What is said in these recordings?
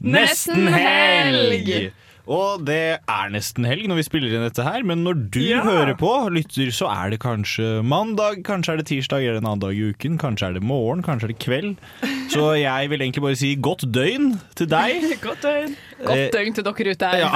Nesten helg! Og det er nesten helg når vi spiller inn dette her, men når du Ja. hører på, lytter, så er det kanskje mandag, kanskje er det tirsdag eller en annen dag i uken, kanskje er det morgen, kanskje er det kveld. Så jeg vil egentlig bare si godt døgn til deg. Godt døgn. Godt døgn til dere ute her. Ja.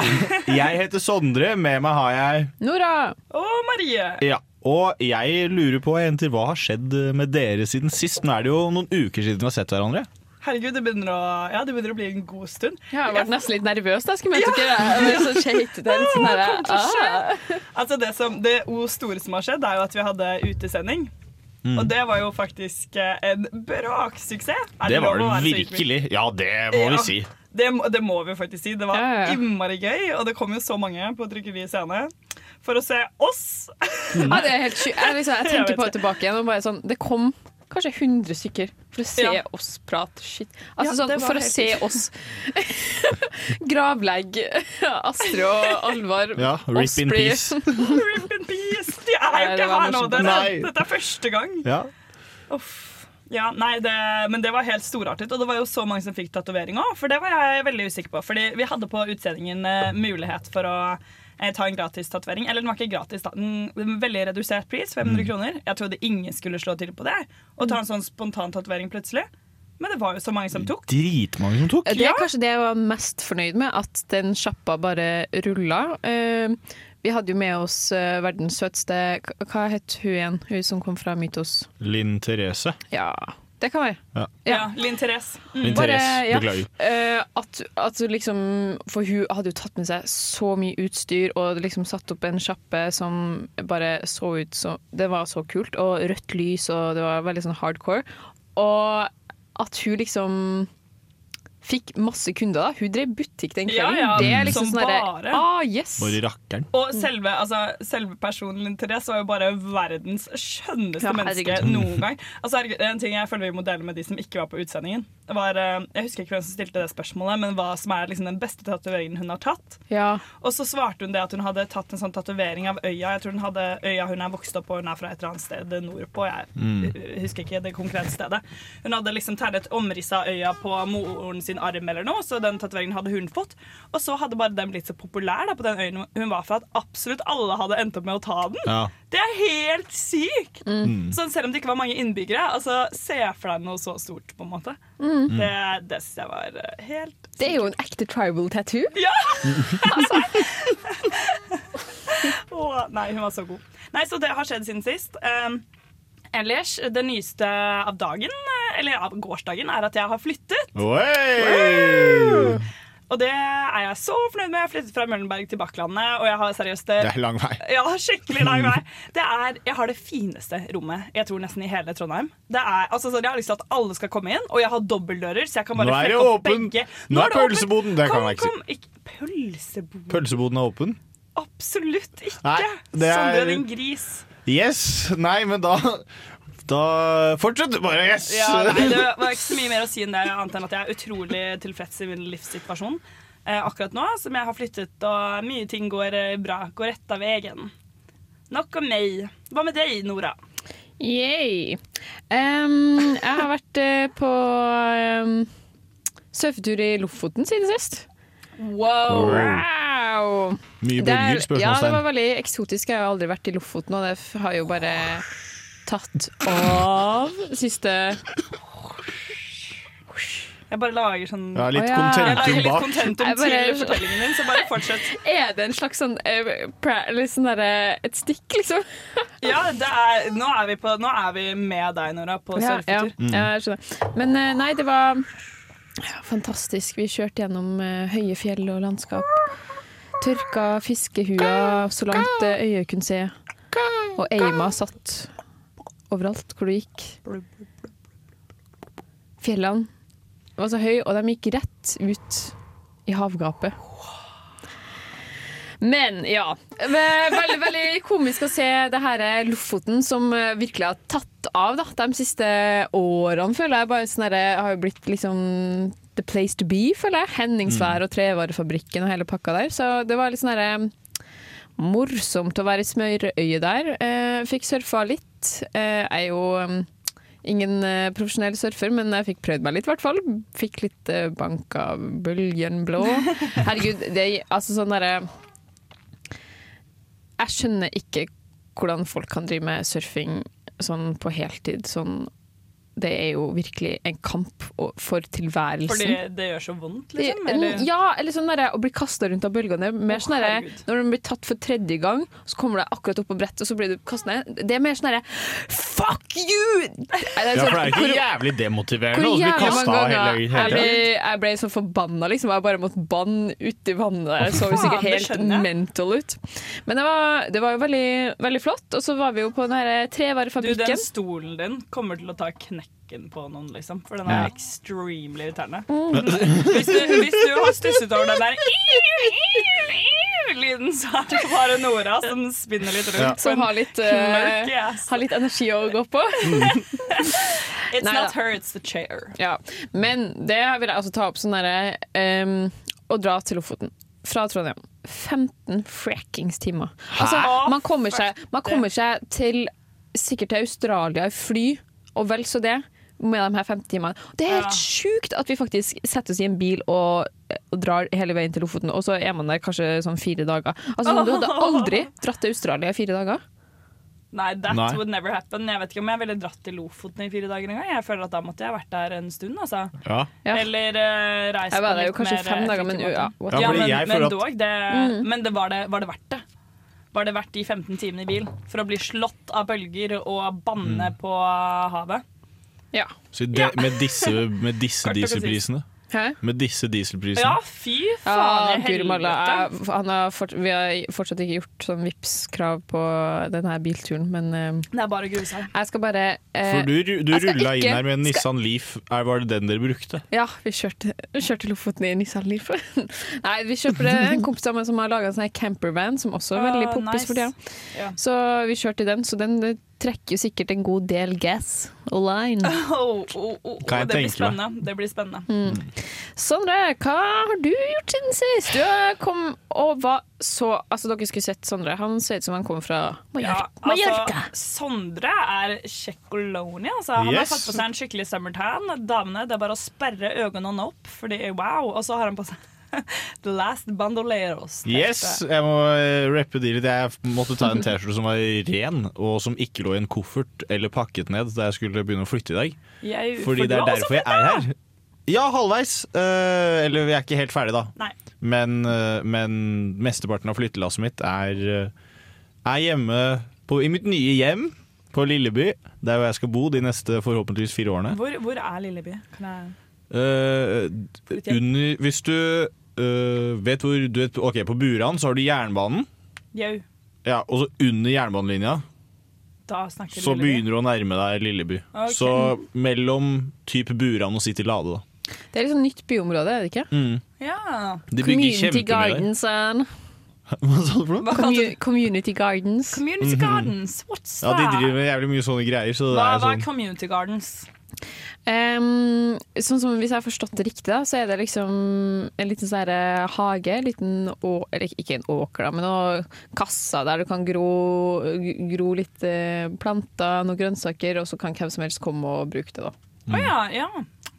Jeg heter Sondre, med meg har jeg Nora! Og Marie. Ja. Og jeg lurer på jenter, hva har skjedd med dere siden sist? Nå er det jo noen uker siden vi har sett hverandre. Herregud, det begynner å, ja, det begynner å bli en god stund. Jeg har vært nesten litt nervøs da jeg skulle møte dere. Jeg ble så shaked. Det er litt sånn skje? ah. Altså Det, som, det o store som har skjedd, er jo at vi hadde utesending. Mm. Og det var jo faktisk eh, en braksuksess. Det, Det var det virkelig. Ja, det må vi si. Det, det må vi faktisk si. Det var Ja, ja, ja. innmari gøy, og det kom jo så mange på Trykkeri scene for å se oss. Ja, det er helt sjukt. Jeg, liksom, jeg Jeg tenker på det tilbake igjen. Og bare sånn, det kom kanskje 100 stykker for å se Ja. oss prate shit. Altså Ja, sånn, For å helt se oss gravlegge Astrid og Alvar. Ja, rip in peace. Rip in peace! De er jo ikke her nå. morsomt. Dette, er første gang. Ja. Uff. Ja, nei, det, men det var helt storartet, og det var jo så mange som fikk tatovering òg. For det var jeg veldig usikker på. Fordi vi hadde på utsendingen eh, mulighet for å ta en gratis tatovering. Eller den var ikke gratis, da. En, en veldig redusert pris, 500 kroner. Jeg trodde ingen skulle slå til på det. Og ta en sånn spontan tatovering plutselig. Men det var jo så mange som tok. Dritmange som tok. Det er kanskje det jeg var mest fornøyd med, at den sjappa bare rulla. Eh, vi hadde jo med oss eh, verdens søteste Hva het hun igjen? Hun som kom fra Mytos. Linn Therese. Ja, det kan være. Ja. Ja, Linn Therese. Mm. Linn Therese, ja. beklager. Eh, at, at liksom For hun hadde jo tatt med seg så mye utstyr og liksom satt opp en sjappe som bare så ut som Det var så kult, og rødt lys, og det var veldig sånn hardcore. Og at hun liksom fikk masse kunder. da Hun drev butikk den kvelden. ja, det er liksom som sånn bare. Ah, yes! Bare rakkeren. Og selve, altså, selve personen Therese var jo bare verdens skjønneste Ja, menneske noen gang. Altså, herregud, er En ting jeg føler vi må dele med de som ikke var på utsendingen. Det var, eh, jeg husker ikke hvem som stilte det spørsmålet, men hva som er liksom den beste tatoveringen hun har tatt. Ja. Og så svarte hun det at hun hadde tatt en sånn tatovering av øya. Jeg tror hun hadde øya hun er vokst opp på, hun er fra et eller annet sted nordpå. Jeg uh, husker ikke det konkrete stedet. Hun hadde liksom tegnet omriss av øya på moren sin arm eller noe, så den tatoveringen hadde hun fått. Og så hadde bare den blitt så populær da, på den øya hun var fra, at absolutt alle hadde endt opp med å ta den. Ja. Det er helt sykt! Sånn, selv om det ikke var mange innbyggere. Altså, Se for deg noe så stort, på en måte. Det, det syns jeg var eh, helt Det er jo en ekte tribal tattoo. ja! Åh, nei, hun var så god. Nei, Så det har skjedd siden sist. Um, ellers, det nyeste av dagen, eh, eller av gårsdagen, er at jeg har flyttet. Oi! Og det er jeg så fornøyd med. Jeg flyttet fra Møllenberg til Bakklandet, og jeg har seriøst det Det er lang vei. ja, skikkelig lang vei. Det er, jeg har det fineste rommet jeg tror nesten i hele Trondheim. Det er, altså, så jeg har lyst til at alle skal komme inn, og jeg har dobbeltdører, så jeg kan bare Nå er det flekke opp åpen. begge. Nå er det pølseboden. Det kan kom, jeg ikke si. pølseboden? Pølseboden er åpen. Absolutt ikke. Nei, det er- Sondre, din gris. Yes! Nei, men da Da Fortsett bare. Yes! Ja, nei, det var ikke så mye mer å si enn det, annet enn at jeg er utrolig tilfreds i min livssituasjon eh, akkurat nå, som jeg har flyttet, og mye ting går eh, bra. Går rett av veien. Nok om meg. Hva med deg, Nora? Yay. Um, jeg har vært uh, på um, surfetur i Lofoten siden sist. Wow. Wow! Mye bølger, spørsmålstegn. Ja, det var veldig eksotisk. Jeg har aldri vært i Lofoten, og det har jo bare tatt av siste Jeg bare lager sånn Ja, litt kontentum contentum bak. bare- til fortellingen din, så bare fortsett. Er det en slags sånn eh, sånn derre Et stikk, liksom? Ja, det er, nå, er vi på, nå er vi med deg, Nora, på Ja, ja, mm. ja, jeg skjønner. Men eh, nei, det var ja, fantastisk. Vi kjørte gjennom eh, høye fjell og landskap. Tørka fiskehua så langt øyet kunne se. Og eima satt overalt hvor du gikk. Fjellene var så høye, og de gikk rett ut i havgapet. Men ja. Veldig, veldig komisk å se det her Lofoten som eh, virkelig har tatt av da, de siste årene, føler jeg. Bare sånn der, har jo blitt liksom the place to be, føler jeg. Henningsvær og Trevarefabrikken og hele pakka der. Så det var litt sånn derre morsomt å være i smørøyet der. Eh, fikk surfa litt. Eh, er jo um, ingen eh, profesjonell surfer, men jeg fikk prøvd meg litt, i hvert fall. Fikk litt bank av bølgen blå. Herregud, det er altså sånn derre Jeg skjønner ikke hvordan folk kan drive med surfing sånn på heltid. Sånn det er jo virkelig en kamp for tilværelsen. Fordi det gjør så vondt, liksom? Eller? Ja, eller sånn derre å bli kasta rundt av bølgene. Mer oh, sånn når du blir tatt for tredje gang, så kommer du akkurat opp på brettet, og så blir du kastet ned. Det er mer sånn derre Fuck you! Nei, det er Ja, sånn- for det er hvor- jævlig demotiverende å bli kasta hele, jeg ble, jeg ble så forbanna, liksom. Jeg bare måtte banne uti vannet. der. Jeg så jo sikkert helt mental ut. Men det var, det var jo veldig, veldig flott. Og så var vi jo på den trevarefabrikken Du, den stolen din kommer til å ta knekken på noen, liksom. For den Ja. er extremely irriterende. Mm. Hvis, du, hvis du har stusset over den der lyden, så er det bare Nora som spinner litt rundt. Ja. Som har litt, eh, har litt energi å gå på. It's Nei not her, it's the chair. Ja, men det vil jeg altså ta opp sånn derre um, Å dra til Lofoten fra Trondheim. 15 frackings timer. Altså, man kommer seg, man kommer seg til sikkert til Australia i fly, og vel så det, med de her 15 timene. Det er helt Ja. sjukt at vi faktisk setter oss i en bil og, og drar hele veien til Lofoten, og så er man der kanskje sånn fire dager. Altså, Du hadde aldri dratt til Australia i fire dager? Nei, that Nei. would never happen. Jeg vet ikke om jeg ville dratt til Lofoten i fire dager engang. Jeg føler at da måtte jeg vært der en stund, altså. Ja. Eller uh, reist Jeg var på der jo litt kanskje mer fem dager, men ja, Ja, Ja, men, jeg men at- dog, det, Mm. men det var, det, var det verdt det? Var det verdt de 15 timene i bil for å bli slått av bølger og banne Mm. på havet? Ja. Så det, med disse, med disse dieselprisene Hæ? Med disse dieselprisene Ja, fy faen i ja, helvete. han har fort, vi har fortsatt ikke gjort sånn vips krav på denne bilturen, men eh, Det er bare å grue seg. jeg skal bare uh, For du, du rulla inn her med en skal- Nissan Leaf. Er, var det den dere brukte? Ja, vi kjørte, kjørte Lofoten i Nissan Leaf. Nei, vi kjørte en kompis av meg som har laga en sånn campervan, som også er veldig poppis nice. for tida. Ja. Så vi kjørte den, så den trekker jo sikkert en god del gas online. Oh, oh, oh, det blir spennende. Det blir spennende. Mm. Sondre, hva har du gjort siden sist? Du kom og var så Altså, dere skulle sett Sondre. Han ser ut som han kommer fra Mallorca. Ja, altså, Sondre er Chekoloni. Altså. Han har fått på seg en skikkelig summertan. Damene, det er bare å sperre øynene opp, fordi wow. Og så har han på seg The Last Bandoleros. Yes, jeg må eh, rappe de litt. Jeg måtte ta en T-skjorte som var ren, og som ikke lå i en koffert eller pakket ned da jeg skulle begynne å flytte i dag. Jeg, Fordi for det er derfor jeg er her. Ja, halvveis. Uh, eller vi er ikke helt ferdig, da. Nei. Men, uh, men mesteparten av flyttelasset mitt er, er hjemme på, i mitt nye hjem på Lilleby. Der hvor jeg skal bo de neste forhåpentligvis fire årene. Hvor, hvor er Lilleby? Kan jeg uh, under, hvis du eh, vet hvor du vet, Ok, på Buran så har du jernbanen. Jau. Ja, og så under jernbanelinja Da snakker så Lilleby. begynner du å nærme deg Lilleby. Okay. Så mellom type Buran og City Lade, da. Det er sånn nytt byområde, er det ikke? Mm. Ja. De bygger Community kjempemye der. Gardens. Hva sa du for noe? Hva Commu community Gardens. Community Gardens. What's that? Ja, de driver med jævlig mye sånne greier. Så det Hva, er hva er sånn Community Gardens? Em, sånn som Hvis jeg har forstått det riktig, da, så er det liksom en liten sånn hage. Liten å, eller ikke en åker, da, men noen kasser der du kan gro, gro litt eh, planter, noen grønnsaker, og så kan hvem som helst komme og bruke det. da. Mm. Oh, ja, ja.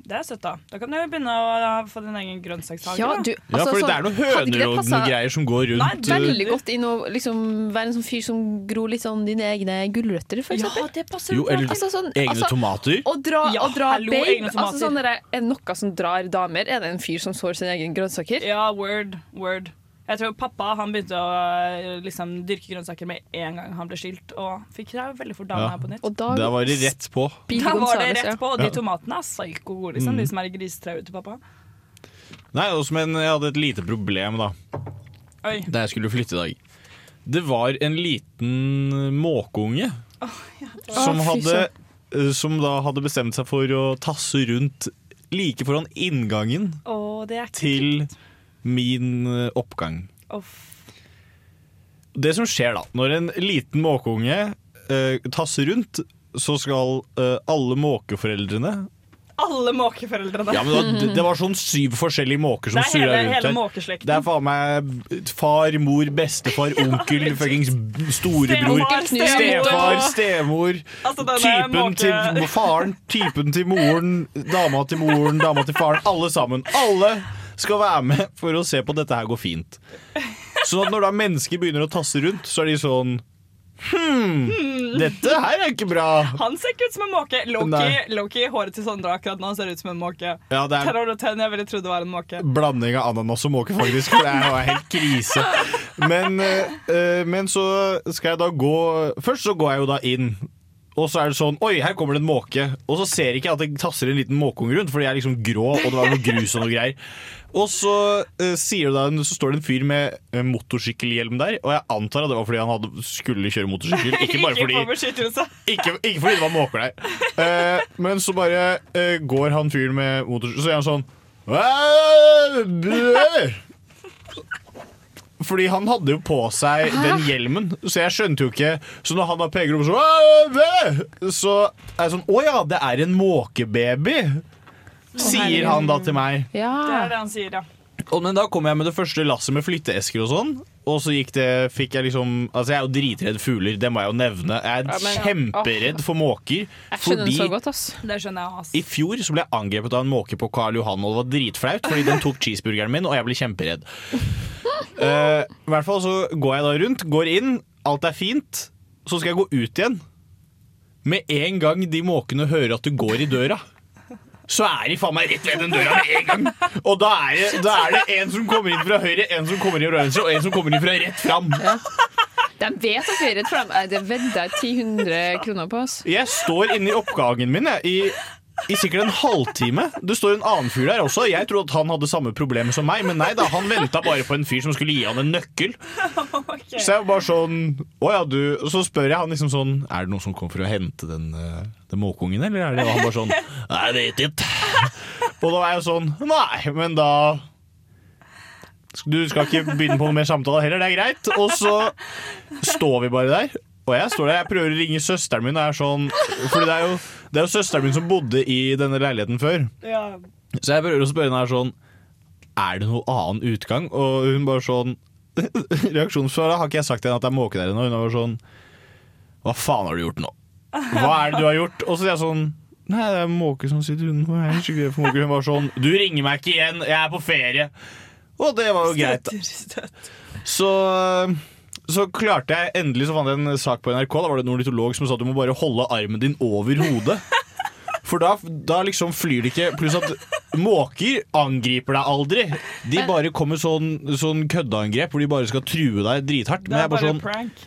Det er søtt, da. Da kan du begynne å få din egen grønnsakshage. Ja, du, Ja, altså, for det er noen høner og noen greier som går rundt. Nei, eh, Veldig godt inn å liksom, være en sånn fyr som gror litt sånn dine egne gulrøtter, for Ja, det passer Jo, eller Altså, sånn, egne altså, tomater. Å dra, Ja, å dra hallo, babe. egne Altså, sånn er det noe som drar damer? Er det en fyr som sår sine egne grønnsaker? Ja, word, word. Jeg tror pappa han begynte å liksom, dyrke grønnsaker med en gang han ble skilt, og fikk seg veldig fort dama Ja. her på nytt. Og da, Da var det rett på. Da var det rett på, og de tomatene er psyko gode, liksom. Mm. De som er i grisetrauet til pappa. Nei, også, men jeg hadde et lite problem da Oi. da jeg skulle flytte i dag. Det var en liten måkeunge som, Å, fy hadde, eh, som da hadde bestemt seg for å tasse rundt like foran inngangen oh, til kult min eh, oppgang. Off. Det som skjer da, når en liten måkeunge eh, tasser rundt, så skal eh, alle måkeforeldrene alle måkeforeldrene. Ja, men det var, det var sånn syv forskjellige måker som surra rundt hele her. måkeslekten. Det er faen meg far, mor, bestefar, onkel, fuckings storebror, Stemor, stefar, stemor. stemor. Altså, Typen måke- til faren, typen til moren, dama til moren, dama til faren. Alle sammen. Alle skal være med for å se på dette her går fint. Så når da mennesker begynner å tasse rundt, så er de sånn Hm, dette her er ikke bra. Han ser ikke ut som en måke. Loki. Loki håret til Sondre akkurat nå ser ut som en måke. Ja, det er Terror og tenn, jeg ville trodd det var en måke. blanding av ananas og måke, faktisk. For det er jo helt krise. Men, eh, eh, men så skal jeg da gå Først så går jeg jo da inn. Og så er det sånn Oi, her kommer det en måke. Og så ser jeg ikke at det tasser en liten måkeunge rundt, for de er liksom grå, og det var noe grus og noe greier. Og så, uh, da, så står det en fyr med uh, motorsykkelhjelm der, og jeg antar at det var fordi han hadde, skulle kjøre motorsykkel. Ikke bare fordi ikke, ikke fordi det var måker der. Uh, men så bare går han fyren med motorsykkel, så er han sånn! Fordi han hadde jo på seg den hjelmen, så jeg skjønte jo ikke Så når han da peker opp sånn «Æ! Så er jeg sånn Å ja, det er en måkebaby! Sier han da til meg. Det er det han sier, ja. Og, men da kom jeg med det første lasset med flytteesker og sånn. Og så gikk det, fikk jeg liksom Altså Jeg er jo dritredd fugler, det må jeg jo nevne. Jeg er Ja, men- kjemperedd for måker. Jeg skjønner Fordi så godt, ass. Det skjønner jeg. ass. i fjor så ble jeg angrepet av en måke på Karl Johan, og det var dritflaut, fordi den tok cheeseburgeren min, og jeg ble kjemperedd. Uh, I hvert fall så går jeg da rundt, går inn, alt er fint. Så skal jeg gå ut igjen. Med en gang de måkene hører at du går i døra, så er de faen meg rett ved den døra med en gang. Og da er, det, da er det en som kommer inn fra høyre, en som kommer inn fra venstre, og en som kommer inn fra rett fram. De vet at vi er rett fram. Det vedder jeg 10 kroner på. oss Jeg står inne i oppgangen min jeg, i, i sikkert en halvtime. Det står en annen fyr der også. Jeg trodde at han hadde samme problem som meg, men nei da, han venta bare på en fyr som skulle gi han en nøkkel. Okay. Så jeg var bare sånn Å ja, du Og så spør jeg han liksom sånn Er det noen som kommer for å hente den, eh, den måkeungen, eller er det Og han bare sånn Nei, det vet ikke. Og da var jeg sånn Nei, men da Du skal ikke begynne på noe mer samtale heller, det er greit. Og så står vi bare der. Og jeg står der, jeg prøver å ringe søsteren min. Og jeg er sånn, fordi det er, jo, det er jo søsteren min som bodde i denne leiligheten før. Ja. Så jeg prøver å spørre henne her sånn Er det noen annen utgang? Og hun bare sånn Reaksjonsfra har ikke jeg sagt til henne at det er måke der ennå. Hun var sånn Hva faen har du gjort nå? Hva er det du har gjort? Og så sier jeg sånn Nei, det er måke som sitter utenfor. Jeg er skikkelig for måke. Hun var sånn Du ringer meg ikke igjen, jeg er på ferie. Og det var jo greit. Så, så klarte jeg endelig Så fant jeg en sak på NRK. Da var det en ornitolog som sa at du må bare holde armen din over hodet. For da, da liksom flyr det ikke. Pluss at måker angriper deg aldri. De bare kommer sånn, sånn køddeangrep hvor de bare skal true deg drithardt. Men er jeg bare bare sånn prank.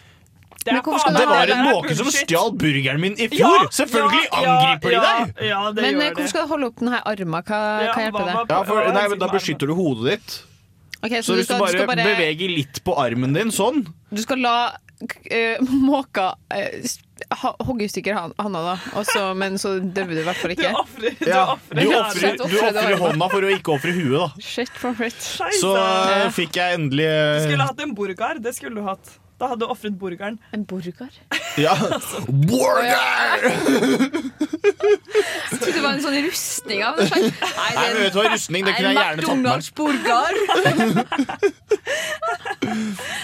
Det det var en er måke som stjal burgeren min i fjor! Selvfølgelig angriper de deg! Ja, ja Men eh, hvorfor skal du holde opp denne armen? Hva, Ja, hva hjelper det? Ja, for, nei, men Da beskytter du hodet ditt. Ok, så, Så du, hvis du skal, du, bare bare, beveger litt på armen din sånn du skal la uh, måka uh, hogge i stykker handa, da. Også, men så dauer du i hvert fall Du ikke. ofrer du ja, ofrer ofrer armen. hånda for å ikke ofre huet, da. Shit for shit. Så uh, fikk jeg endelig Du skulle hatt en burger. Det skulle du hatt. Da hadde du ofret burgeren. En burger? Ja. Burger! Jeg trodde det var en sånn rustning av noe. Nei, Nei, men vet du hva, rustning, det kunne jeg gjerne tatt med. McDonald's-burger.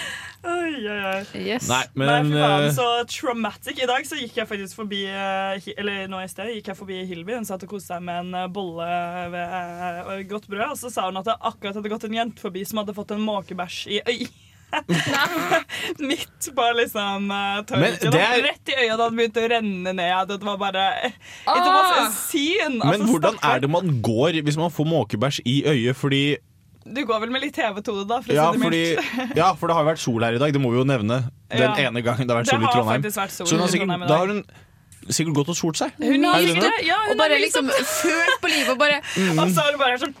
Oi, oi, oi. Yes. Nei, Nei, men fy faen, eh, så traumatic. I dag så gikk jeg faktisk forbi eh, Eller nå i sted gikk jeg forbi Hilby. Hun satt og koste seg med en eh, bolle ved godt brød. Og så sa hun at det akkurat hadde gått en jente forbi som hadde fått en måkebæsj i øyet. Midt på liksom uh, tørken. er- Rett i øyet da det begynte å renne ned. Det var bare It was a Ah! scene. men Altså, hvordan er det man går hvis man får måkebæsj i øyet? Fordi Du går vel med litt TV-tode da, for å ja, si det fordi mildt. ja, for det har jo vært sol her i dag, det må vi jo nevne. Den Ja. ene gangen det har vært sol i har Trondheim. faktisk vært sol Så hun har i sikkert, Trondheim i da har hun sikkert gått og solt seg. Hun har gjort det? Ja, hun og bare liksom følt på livet og bare Og så er hun bare sånn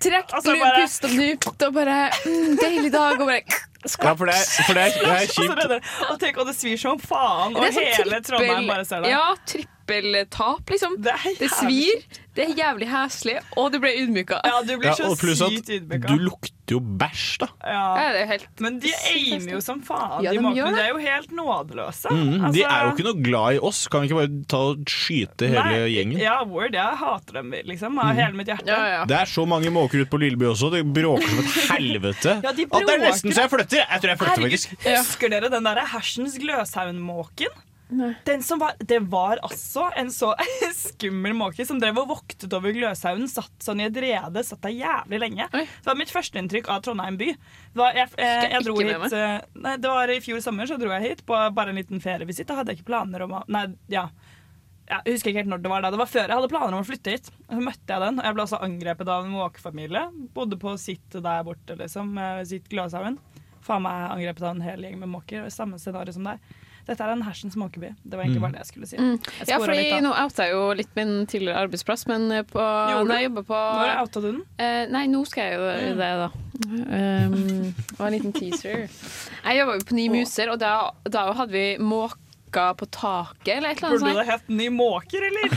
Trekk Altså, bare... pust og dypt og bare mm, Deilig dag, og bare Ja, for det for det det er kjipt. Og tenk, og det svir som faen, og sånn hele Trondheim bare ser det. Ja, trippeltap, liksom. Det, er Det svir, det er jævlig heslig, og du ble ydmyka. Ja, du blir Ja, så sykt ydmyka. du lukter lukter jo bæsj, da. Ja. Ja, det er helt Men de aimer jo som faen. Ja, de de måkene. det. Er jo helt nådeløse. Mm, Altså- de er jo ikke noe glad i oss. Kan vi ikke bare ta og skyte hele Nei, gjengen? Ja, word. Jeg hater dem liksom av hele mitt hjerte. Ja, ja. Det er så mange måker ute på Lilleby også. Det bråker som et helvete. Ja, de At det er nesten så jeg flytter. Jeg tror jeg flytter, faktisk. Husker dere den der hersens Gløshaugen-måken? Nei. Den som var, det var altså en så skummel måke som drev og voktet over Gløshaugen. Satt sånn i et rede, satt der jævlig lenge. Oi. Det var mitt førsteinntrykk av Trondheim by. Det var, jeg, eh, jeg jeg dro hit eh, nei, Det var i fjor sommer, så dro jeg hit på bare en liten ferievisitt. Da hadde jeg ikke planer om å Nei, ja. Jeg husker ikke helt når det var da. Det var før jeg hadde planer om å flytte hit. Så møtte jeg den, og jeg ble også angrepet av en måkefamilie. Bodde på sitt der borte, liksom. Sitt Gløshaugen. Faen meg angrepet av en hel gjeng med måker. Samme scenario som deg. Dette er en hersens måkeby. Det var egentlig bare det jeg skulle si. Jeg Mm. Ja, fordi litt, da. nå outa jeg jo litt min tidligere arbeidsplass, men eh, på, når jeg jobber på Når outa du den? Eh, nei, nå skal jeg jo gjøre det, da. Um, det var en liten teaser. Jeg jobba jo på Ni muser, og da, da hadde vi måka på taket, eller et eller annet. Burde det hett Ny måker, eller?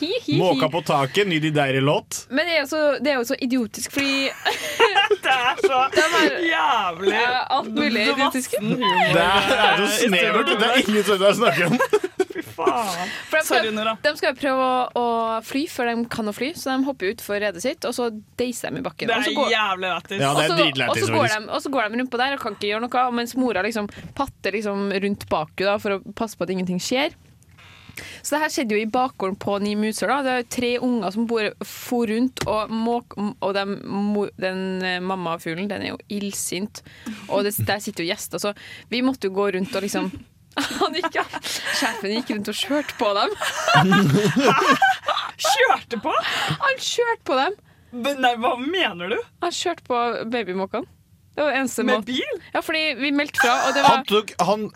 Hi, hi, hi. Måka på taket, ny de. Men det er, jo så, det er jo så idiotisk, fordi Det er så jævlig alt mulig idiotisk. Det er, det så snevert. Det er ingen som snakker om. Fy faen. De Sorry, skal, Nora. de skal jo prøve å, å fly før de kan å fly, så de hopper ut for redet sitt, og så deiser de i bakken. Det er går, jævlig lættis. Ja, det er dritlættis, og så går faktisk. de- Og så går de rundt på der og kan ikke gjøre noe, mens mora liksom patter liksom rundt bak da, for å passe på at ingenting skjer. Så det her skjedde jo i bakgården på Ni muser. da. Det er tre unger som bor, for rundt, og, måk, og den, den eh, mammafuglen den er jo illsint. Og det, der sitter jo gjester, så vi måtte jo gå rundt og liksom han gikk, Sjefen gikk rundt og kjørte på dem. Kjørte på? Han kjørte på dem! Nei, hva mener du? Han kjørte på babymåkene. Det var eneste Med måten. bil? Ja, fordi vi meldte fra, og det Han tok han,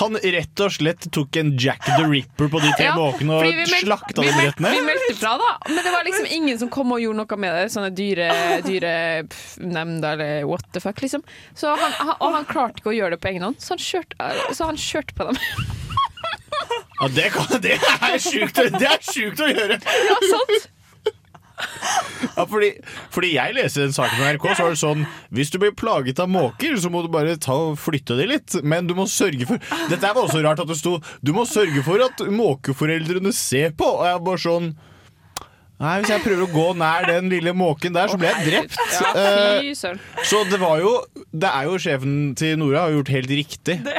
han rett og slett tok en Jack the Ripper på de tre Ja, måkene fordi og vi meld- slakta vi dem rett ned. Vi meldte fra, da. Men det var liksom ingen som kom og gjorde noe med det. Sånne dyre, dyre pff, eller what the fuck, liksom. Så han, han, og han klarte ikke å gjøre det på egen hånd, så han kjørte, så han kjørte på dem. Ja, det, kan, det er sjukt å- det er sjukt å gjøre! Ja, sant? Ja, fordi, fordi jeg leser den saken på NRK, så var det sånn Hvis du blir plaget av måker, så må du bare ta flytte dem litt. Men du må sørge for Dette var også rart at det sto Du må sørge for at måkeforeldrene ser på. Og jeg bare sånn Nei, Hvis jeg prøver å gå nær den lille måken der, så blir jeg drept. Ja, Eh. Så det var jo Det er jo sjefen til Nora har gjort helt riktig. Det,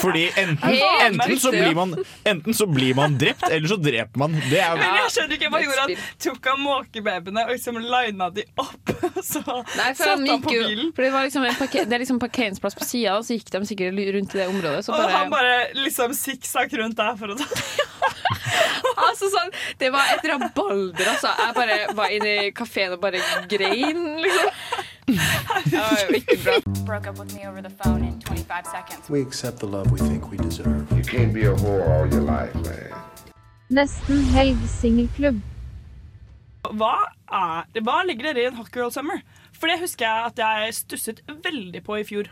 Fordi enten, enten, så blir man, enten så blir man drept, eller så dreper man. Det er men jeg skjønner ikke hva gjorde han. Tok han måkebabyene og liksom lina de opp, og så Nei, satte han på på jo bilen. For det, var liksom en parker, det er liksom parkeringsplass på sida, så gikk de sikkert rundt i det området. Så Og bare, han bare liksom sikksakk rundt der for å ta altså, sånn, det var et rabalder, altså. Jeg bare var inne i kafeen og bare grein, liksom. Det ikke bra. broke up with me over the phone in 25 seconds. We accept the love we think we deserve. You can't be a whore all your life, man. Nesten helg singelklubb. Hva, er, hva ligger dere i en Hot Girl Summer? For det husker jeg at jeg stusset veldig på i fjor.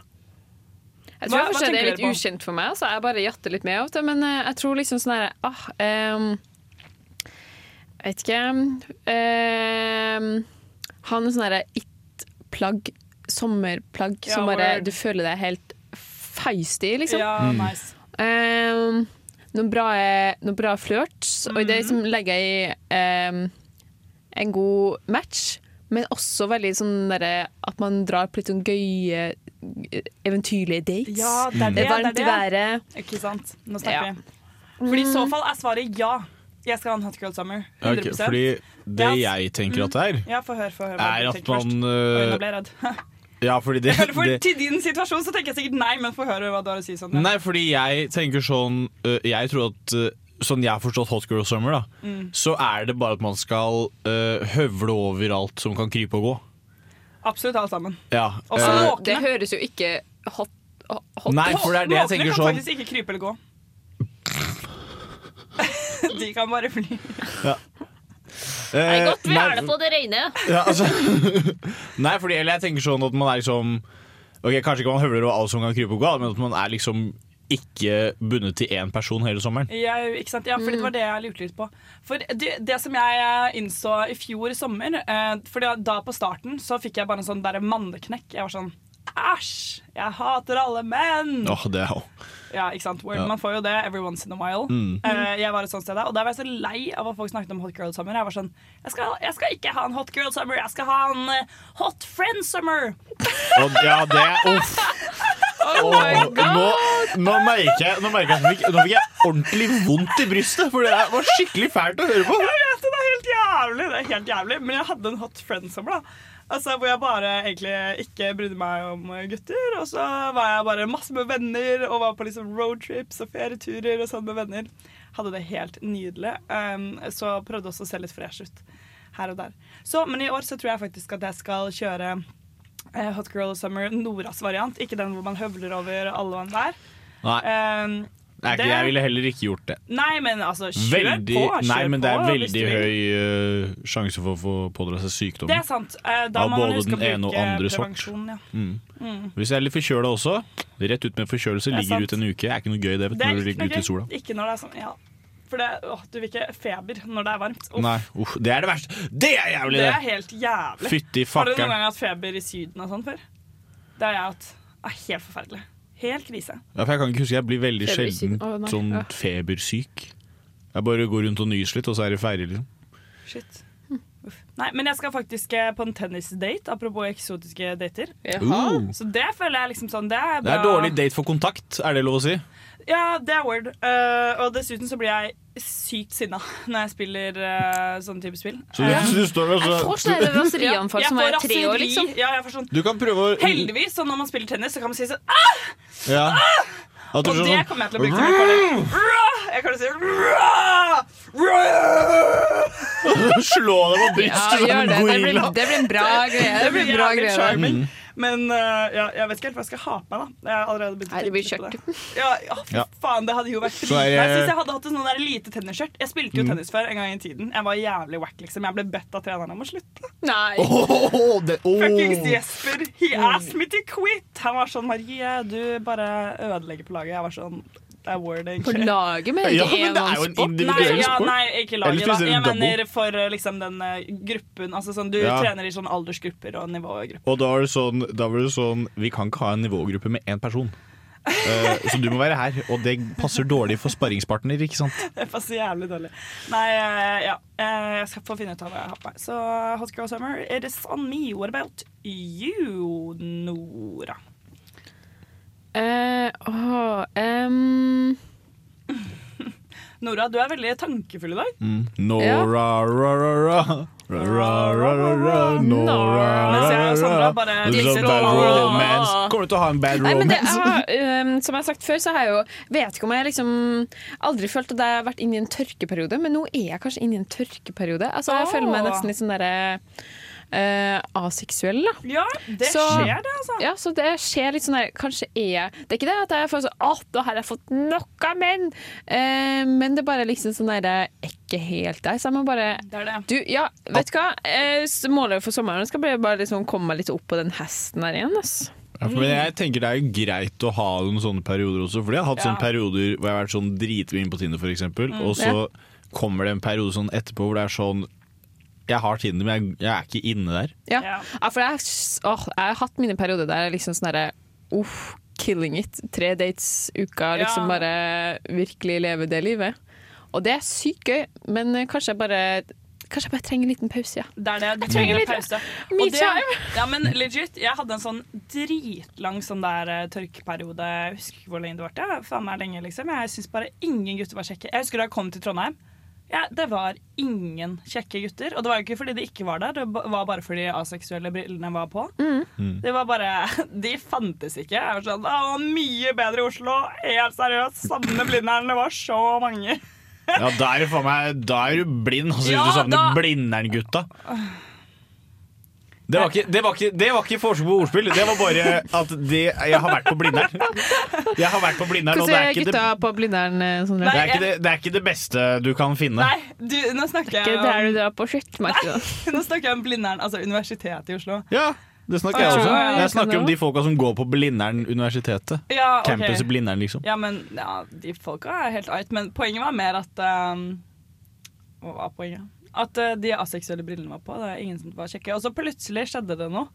Jeg tror hva kanskje det er litt ukjent for meg, så jeg bare jatter litt med av og til. Men eh, jeg tror liksom sånn her ah, um, Jeg vet ikke um, Han er sånn herre it-plagg, sommerplagg, Ja, som bare word. Du føler deg helt feisty, liksom. Ja, nice. Um, noen bra, noen bra flørts, og det liksom legger jeg i um, en god match. Men også veldig sånn der, at man drar på litt sånn gøye, eventyrlige dates. Ja, det er Det det. er varmt det, er det. været. Ikke sant? Nå Ja. snakker vi. Fordi i så fall er svaret ja. Jeg skal ha en Hot Girl Summer. 100 okay, Fordi det Ja. jeg tenker at det er, Ja, få høre, få høre er at man Oi, nå ble jeg redd. Ja, fordi det, for det til din situasjon så tenker jeg sikkert nei, men få høre hva du har å si. Sånn, ja. Nei, fordi jeg tenker sånn øh, Jeg tror at øh, Sånn jeg har forstått Hot Girl Summer, da Mm. så er det bare at man skal høvle over alt som kan krype og gå. Absolutt alt sammen. Ja, Også måkene. Det høres jo ikke hot, hot Nei, for det er det jeg Måkene tenker kan sånn faktisk ikke krype eller gå. De kan bare fly. øh, Godt vi er det på det rene. Ja, altså Nei, fordi eller jeg tenker sånn at man er liksom Ok, Kanskje ikke man høvler over alt som kan krype og gå, men at man er liksom ikke bundet til én person hele sommeren. Ja, ikke sant? Ja, for det var det jeg lurte litt på. For det, det som jeg eh, innså i fjor sommer eh, For da på starten så fikk jeg bare en sånn der manneknekk. Jeg var sånn Æsj! Jeg hater alle menn! Åh, det er jo Ja, ikke sant? Word. Ja. Man får jo det every once in a while. Mm. Uh, jeg var et sånt sted da, Og da var jeg så lei av at folk snakket om hot girl summer. Jeg var sånn Jeg skal, jeg skal ikke ha en hot girl summer, jeg skal ha en uh, hot friend summer! Oh, Ja, det er Uff. Åh, nå, nå merker jeg, nå merker jeg at jeg fikk, nå fikk jeg ordentlig vondt i brystet, for det var skikkelig fælt å høre på. Jeg vet det, det er helt jævlig, det er helt jævlig. Men jeg hadde en hot friend summer, da. Altså, hvor jeg bare egentlig ikke brydde meg om gutter. Og så var jeg bare masse med venner og var på liksom roadtrips og ferieturer og sånn med venner. Hadde det helt nydelig. Um, så prøvde også å se litt fresh ut her og der. Så, men i år så tror jeg faktisk at jeg skal kjøre uh, Hot Girl Summer Noras variant. Ikke den hvor man høvler over alle og enhver. Nei, Um, det er det- jeg ville heller ikke gjort det. nei, men altså, kjør Veldig, på. Kjør nei, men det er på, veldig høy uh, sjanse for å få pådra seg sykdom. Det er sant. Uh, Da må man huske å den ene og bruke prevensjon. Ja. Mm. Hvis jeg er litt forkjøla også, rett ut med forkjølelse, er ligger sant. ut en uke. er ikke noe gøy det, vet, Det når du ligger ute i sola. Ikke når det er sånn, ja. For det, åh, du vil ikke feber når det er varmt. Uff, Nei, uff, det er det verste. Det er jævlig, det det! er helt jævlig. Fytti Har du noen fakkeren. gang hatt feber i Syden og sånn før? Det har jeg hatt. Det er helt forferdelig. Helt krise. Ja, for jeg kan ikke huske, jeg blir veldig Febersyk. sjelden sånn Ja. febersyk. Jeg bare går rundt og nyser litt, og så er det ferdig. Liksom. Shit. Uff. Nei, men jeg skal faktisk eh, på en tennisdate, apropos eksotiske dater. Uh, Så det føler jeg liksom sånn Det er det er dårlig date for kontakt, er det lov å si? Ja, det er word. Uh, og dessuten så blir jeg sykt sinna når jeg spiller uh, sånne type spill. Så du, så du står og Jeg får sånn raserianfall som er tre år, liksom. Ja, jeg får sånn Du kan prøve å Heldigvis, så når man spiller tennis, så kan man si sånn ah! Ja. At Og det sånn, kommer jeg til å bruke som en Jeg kan si! Slå deg på Ja, som en det. Det blir, det blir en bra greie. Det blir en bra greie. Mm. Men eh, ja, jeg vet ikke helt hva jeg skal ha på meg. da Jeg har allerede begynt å Nei, det blir tenke på skjørt. Ja, ja, faen, det hadde jo vært fri. Jeg, jeg- syns jeg hadde hatt et sånn der lite tennisskjørt. Jeg spilte jo Mm. tennis før en gang i tiden. Jeg var jævlig wack, liksom. Jeg ble bedt av treneren om å slutte. Nei. oh, det, oh. Fuckings Jesper, he asked me to quit! Han var sånn Marie, du bare ødelegger på laget. Jeg var sånn Det er word, På egentlig. laget med Ja, men det er jo en enmannssport. Nei, ja, nei, ikke laget. da Jeg mener for eh, liksom den eh, gruppen. Altså sånn, Du Ja. trener i sånn aldersgrupper og nivågrupper. Og da var det sånn, da var det sånn Vi kan ikke ha en nivågruppe med én person. Uh, så du må være her, og det passer dårlig for sparringspartner. ikke sant? Det passer jævlig dårlig. Nei, uh, ja. Uh, Jeg skal få finne ut av hva jeg har på meg. Så Hot Girl Summer, it is on me. What about you, Nora? Eh, åh, um. Nora, du er veldig tankefull i dag. Mm. Nora, ra, ra, ra. Ra, ra, ra, ra, ra. Nora, ra ra, ra. Kommer du til å ha en bad Nei, men det, romance? jeg har, som jeg har sagt før, så har jeg jo Vet ikke om jeg liksom aldri følt at jeg har vært inne i en tørkeperiode, men nå er jeg kanskje inne i en tørkeperiode. Altså, jeg føler meg nesten litt sånn derre eh, aseksuell, da. Ja, det Så- skjer, det, altså. Ja, så det skjer litt sånn der Kanskje er jeg Det er ikke det at jeg føler sånn Å, nå har jeg fått nok av menn! Eh, men det er bare liksom sånn der Jeg er ikke helt der, så jeg må bare Det er det. Du, ja, vet du hva? Eh, målet for sommeren skal bli bare liksom komme meg litt opp på den hesten der igjen. altså. Ja, men jeg tenker det er jo greit å ha noen sånne perioder også. Fordi jeg har hatt Ja. sånne perioder hvor jeg har vært sånn dritmye inne på Tinder, for eksempel. og så kommer det en periode sånn etterpå hvor det er sånn Jeg har Tinder, men jeg, jeg er ikke inne der. Ja. Ja. For jeg, åh, jeg har hatt mine perioder der jeg liksom sånn derre Uff, killing it. Tre dates uka, liksom Ja. bare virkelig leve det livet. Og det er sykt gøy, men eh, kanskje jeg bare Kanskje jeg bare trenger en liten pause, ja. Det er det. Du trenger trenger en pause. me Og det- time. Ja, men legit, jeg hadde en sånn dritlang sånn der eh, tørkeperiode. Jeg husker ikke hvor lenge det varte. Ja, faen meg lenge, liksom. Jeg syns bare ingen gutter var kjekke. Jeg husker da jeg kom til Trondheim. Ja, det var ingen kjekke gutter. Og det var jo ikke fordi de ikke var der, det var bare fordi de aseksuelle brillene var på. Mm. Det var bare De fantes ikke. Jeg var sånn, Det var mye bedre i Oslo. Helt seriøst. Savner Blindern. Det var så mange. Ja, er, da er du blind. Altså, Ja, du savner da- Blindern-gutta. Det var ikke, det var ikke, det var ikke forsøk på ordspill. Det var bare at det, jeg har vært på Blindern. Jeg har vært på Blindern, og det Hvordan er er ikke det, gutta på Blindern? eh, Sondre? Det, er ikke det, det er ikke det beste du kan finne. Nei, du, nå snakker Ikke jeg der om, du drar på skittmarkedet. nå snakker jeg om Blindern, altså Universitetet i Oslo. Ja, Det snakker jeg Å, ja, også. ja, ja, Jeg snakker om de folka som går på Blindern universitetet. Ja, ok. Campus i Blindern, liksom. Ja, men ja, de folka er helt ait. Men poenget var mer at um, Hva var poenget? At uh, de aseksuelle brillene var på. Det var ingen som var kjekke. Og så plutselig skjedde det noe.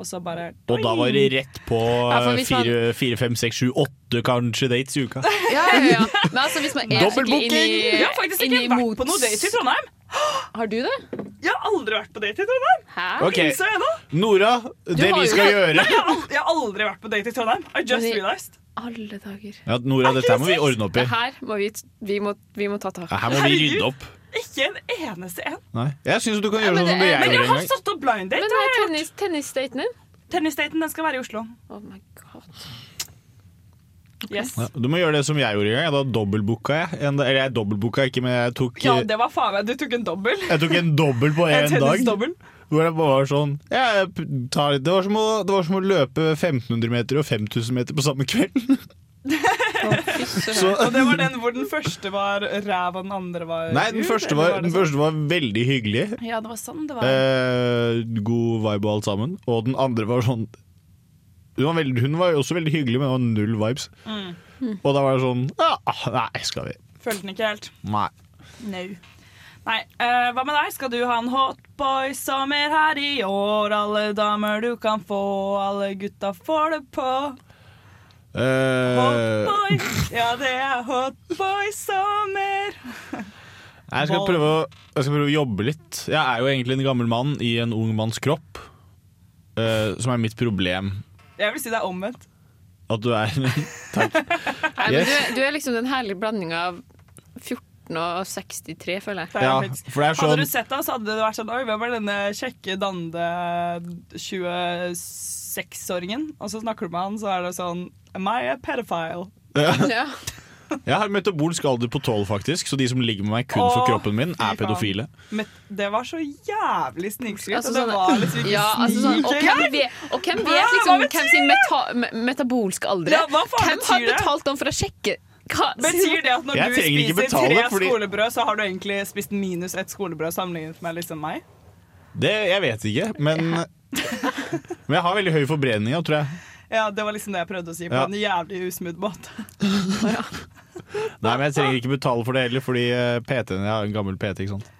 Og så bare Og da var det rett på man- fire, fire, fem, seks, sju, åtte kanskje dates i uka. Ja, ja, ja. Men altså, hvis man er skikkelig inn i, Jeg har faktisk ikke vært vært på noe date i Trondheim. Har du det? Jeg har aldri vært på date i Trondheim. Hæ? Okay. Innså jeg nå. Nora, det vi skal gjøre Jeg har, aldri, jeg har aldri vært på date i Trondheim. I just Men realized. Alle dager. ja, Nora, dette her må vi ordne opp i. Det her må vi, vi, må, vi må ta tak Ja. Her må vi rydde opp. Ikke en eneste en. Nei. Jeg syns du kan Ja, gjøre men sånn som det jeg Men gjorde jeg en har gang. satt opp blind date. Men hva er jeg gjort. tennis, tennisdaten din? Tennisdaten den skal være i Oslo. Oh my god. Yes. Ja, du må gjøre det som jeg gjorde en gang. Da dobbeltbooka jeg. En, eller jeg dobbeltbooka ikke, men jeg tok, Ja, det var faen meg Du tok en dobbel. jeg tok en dobbel på En én dag. tennisdobbel. Hvor det bare var sånn jeg tar, det, var som å, det var som å løpe 1500 meter og 5000 meter på samme kveld. Så, Og det var den hvor den første var ræv, og den andre var nei, den første, var, den sånn? første var veldig hyggelig. Ja, det var sånn det var. Eh, god vibe og alt sammen. Og den andre var sånn Hun var, veldig, hun var jo også veldig hyggelig, men det var null vibes. Mm. Og da var det sånn ja, Nei, skal vi Følte den ikke helt. Nei. No. Nei, eh, hva med deg? Skal du ha en hotboy som er her i år? Alle damer du kan få, alle gutta får det på. Eh, Hotboy, ja det er hotboy sommer. jeg, skal prøve å, jeg skal prøve å jobbe litt. Jeg er jo egentlig en gammel mann i en ung manns kropp. eh, som er mitt problem. Jeg vil si det er omvendt. At du er Takk. Nei, men Yes. du, er- du er liksom den herlige blandinga av 14 og 63, føler jeg. Det er Ja, for det er Hadde sånn du sett deg, så hadde det vært sånn Oi, hvem er denne kjekke, dande 26-åringen? Og så snakker du med han, så er det sånn Am I a pedophile? Ja. Jeg har metabolsk alder på 12, faktisk, så de som ligger med meg kun for Åh, kroppen min, er pedofile. Men det var så jævlig snikskritt. Altså, det sånn- var liksom ikke Ja, altså sånn, og, hvem vet, og hvem vet Hva liksom hvem sin meta me- metabolske alder Ja, er? Hvem har betalt dem for å sjekke hva Betyr det at når Jeg du spiser betale, tre fordi- skolebrød, så har du egentlig spist minus ett skolebrød sammenlignet med liksom meg? Det, jeg vet ikke, men Men jeg har veldig høy forbrenning, tror jeg. Ja, Det var liksom det jeg prøvde å si på Ja. en jævlig usmooth måte. Nei, men jeg trenger ikke betale for det heller, fordi eh, PT-en Jeg har en gammel PT, ikke sant.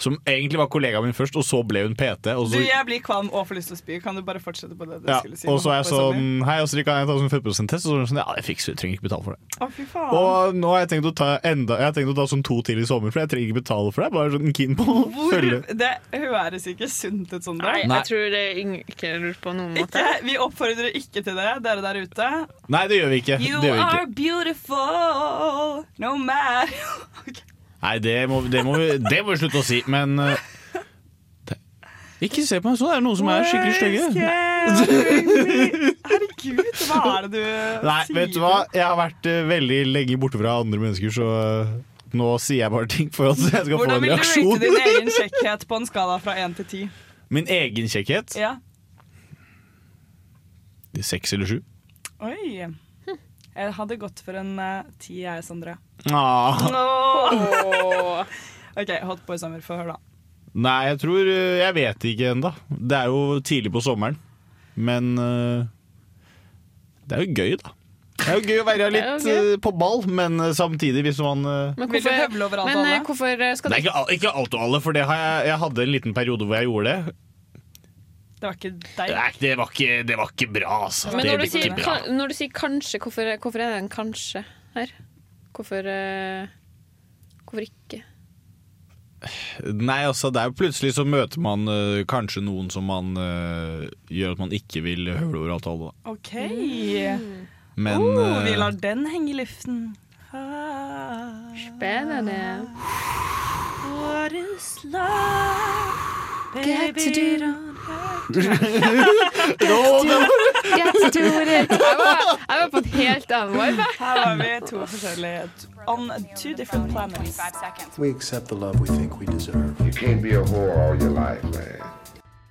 Som egentlig var kollegaen min først, og så ble hun PT. Og Du, Jeg blir kvalm og får lyst til å spy. Kan du bare fortsette på det du ja, skulle si? og så er jeg sånn Hei, Astrid, kan jeg ta sånn 5%-test? Og så er hun sånn, ja, det fikser vi, trenger ikke betale for det. Å, fy faen. Og nå har jeg tenkt å ta enda Jeg har tenkt å ta sånn to til i sommer, for jeg trenger ikke betale for det. Bare sånn keen på å følge. det høres ikke sunt ut sånn. Nei. Nei. jeg tror det er ikke lurt på noen måte. Ikke, vi oppfordrer ikke til det, dere der ute. Nei, det gjør vi ikke. You gjør vi are beautiful no matter Nei, det må, det, må vi, det må vi slutte å si, men eh, det, Ikke se på meg sånn, det er noen som er skikkelig stygge. Herregud, hva er det du Nei, sier? vet du hva? Jeg har vært eh, veldig lenge borte fra andre mennesker, så eh, nå sier jeg bare ting for at jeg skal få en reaksjon. Hvordan vil du rate din egen kjekkhet på en skala fra 1 til 10? Min egen kjekkhet? Ja. Seks eller sju? Oi. Jeg hadde gått for en uh, ti, jeg, Sondre. Ah. OK, Hotboy Sommer, få høre, da. Nei, jeg tror eh, Jeg vet ikke ennå. Det er jo tidlig på sommeren. Men uh, det er jo gøy, da. Det er jo gøy å være litt uh, på ball, men samtidig hvis man Men du alt men, hvorfor skal Det er ikke, ikke alt og alle, for det har jeg, jeg hadde en liten periode hvor jeg gjorde det. Det var ikke Det, deg. Nei, det, var, ikke, det var ikke bra, altså. Men det når du, sier, ikke bra. kan, når du sier kanskje, hvorfor, hvorfor er det en kanskje her? Hvorfor uh, Hvorfor ikke? Nei, altså, det er jo plutselig så møter man uh, kanskje noen som man uh, gjør at man ikke vil høre over alt og alle. da. OK. Men oh, vi lar den henge i luften. Ah, Spennende. What is love? Get to do-. Get to it. Jeg var, jeg var på en helt annen vibe. Her var vi to forskjellige On two different planets. We accept the love we think we deserve. You can't be a whore all your life, man.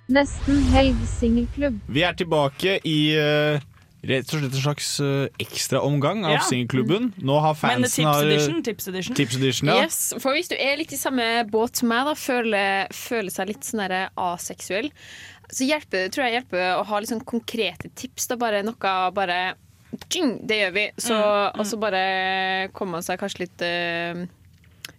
Nesten helg singelklubb. Vi er tilbake i eh, rett og slett en slags uh, ekstraomgang av Ja. singelklubben. Nå har Men fansen tips har, eh, edition, tips edition. Tips edition, ja. Yes, for hvis du er litt i samme båt som meg, da, føler, føler seg litt sånn aseksuell så hjelper, tror jeg hjelper å ha litt sånn konkrete tips. Da bare noe bare tjing, Det gjør vi. Så, Og så bare kommer man seg kanskje litt uh,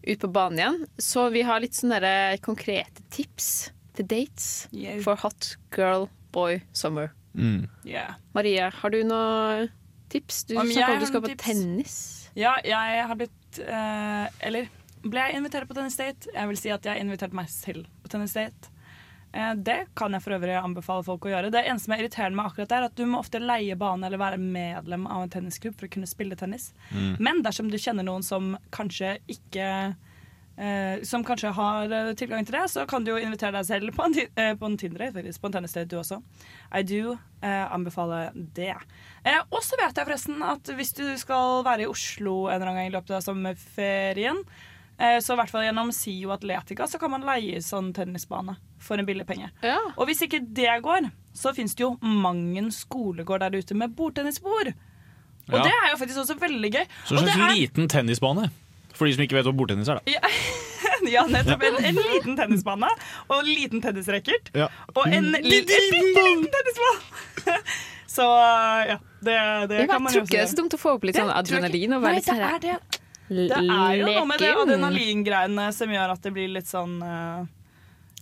ut på banen igjen. Så vi har litt sånne konkrete tips til dates Yeah. for hot girl, boy, summer. Mm. Yeah. Marie, har du noe tips? Du sa snakka om at du skal på tips? tennis. Ja, jeg har blitt eh, Eller ble jeg invitert på tennisdate? Jeg vil si at jeg har invitert meg selv på tennisdate. Eh, det kan jeg for øvrig anbefale folk å gjøre. Det eneste som er irriterende med akkurat det, er at du må ofte leie bane eller være medlem av en tennisklubb for å kunne spille tennis. Men dersom du kjenner noen som kanskje ikke eh, som kanskje har eh, tilgang til det, så kan du jo invitere deg selv på en, ti- eh, på en Tinder-date, faktisk. På en tennisdate, du også. I do eh, anbefale det. Eh, og så vet jeg forresten at hvis du skal være i Oslo en eller annen gang i løpet av sommerferien, eh, så i hvert fall gjennom SIO Atletica så kan man leie sånn tennisbane for en billig penge. Ja. Og hvis ikke det går, så fins det jo mang en skolegård der ute med bordtennisbord. Og Ja. det er jo faktisk også veldig gøy. Så en slags liten tennisbane. For de som ikke vet hva bordtennis er, da. ja, ja, nettopp. En, en liten tennisbane og en liten tennisracket. Ja. Og en li- en bitte liten tennisball! Så ja, det, det Jeg kan man tror ikke det er også så dumt å få opp litt sånn jeg adrenalin og være litt sånn det er det. Det er jo noe med det adrenalingreiene som gjør at det blir litt sånn ja.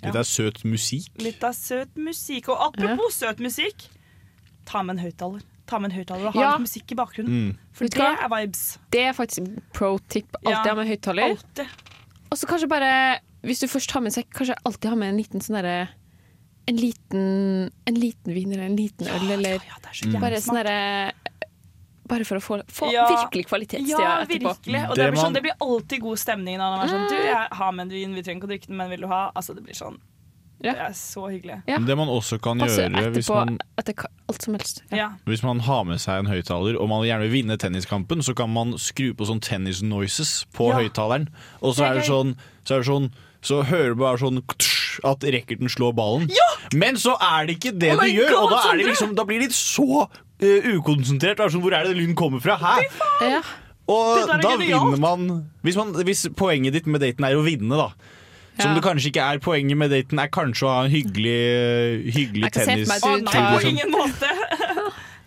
Litt av søt musikk. Litt av søt musikk. Og apropos søt musikk, ta med en høyttaler. Ta med en høyttaler og ha Ja. litt musikk i bakgrunnen. Mm. For det er vibes. Det er faktisk pro tip. Alltid Ja. ha med høyttaler. Og så kanskje bare, hvis du først har med sekk, kanskje alltid ha med en liten sånn derre en liten, en liten vin eller en liten øl, eller Ja, det er så bare sånn derre Bare for å få, få Ja. virkelig kvalitetstida Ja, etterpå. virkelig. Og det, Det blir sånn, man- det blir alltid god stemning når man er sånn Du, jeg har med en vin, vi trenger ikke å drikke den, men vil du ha? Altså, det blir sånn Ja. Det er så hyggelig. Ja. Det man også kan Passe gjøre hvis man, etter alt som helst. Ja. Ja. hvis man har med seg en høyttaler og man gjerne vil vinne tenniskampen, så kan man skru på sånn tennis noises på Ja. høyttaleren. Og så er det sånn så, er det sånn, så hører du bare sånn at racketen slår ballen. Men så er det ikke det Oh du gjør, og da, er liksom, da blir det så uh, ukonsentrert. Er sånn, hvor er det lyden kommer fra? Hæ? Ja. Og da genialt. vinner man hvis, man hvis poenget ditt med daten er å vinne, da. Som det kanskje ikke er. Poenget med daten er kanskje å ha en hyggelig, hyggelig se for tennis. Å Du nei, på ingen måte!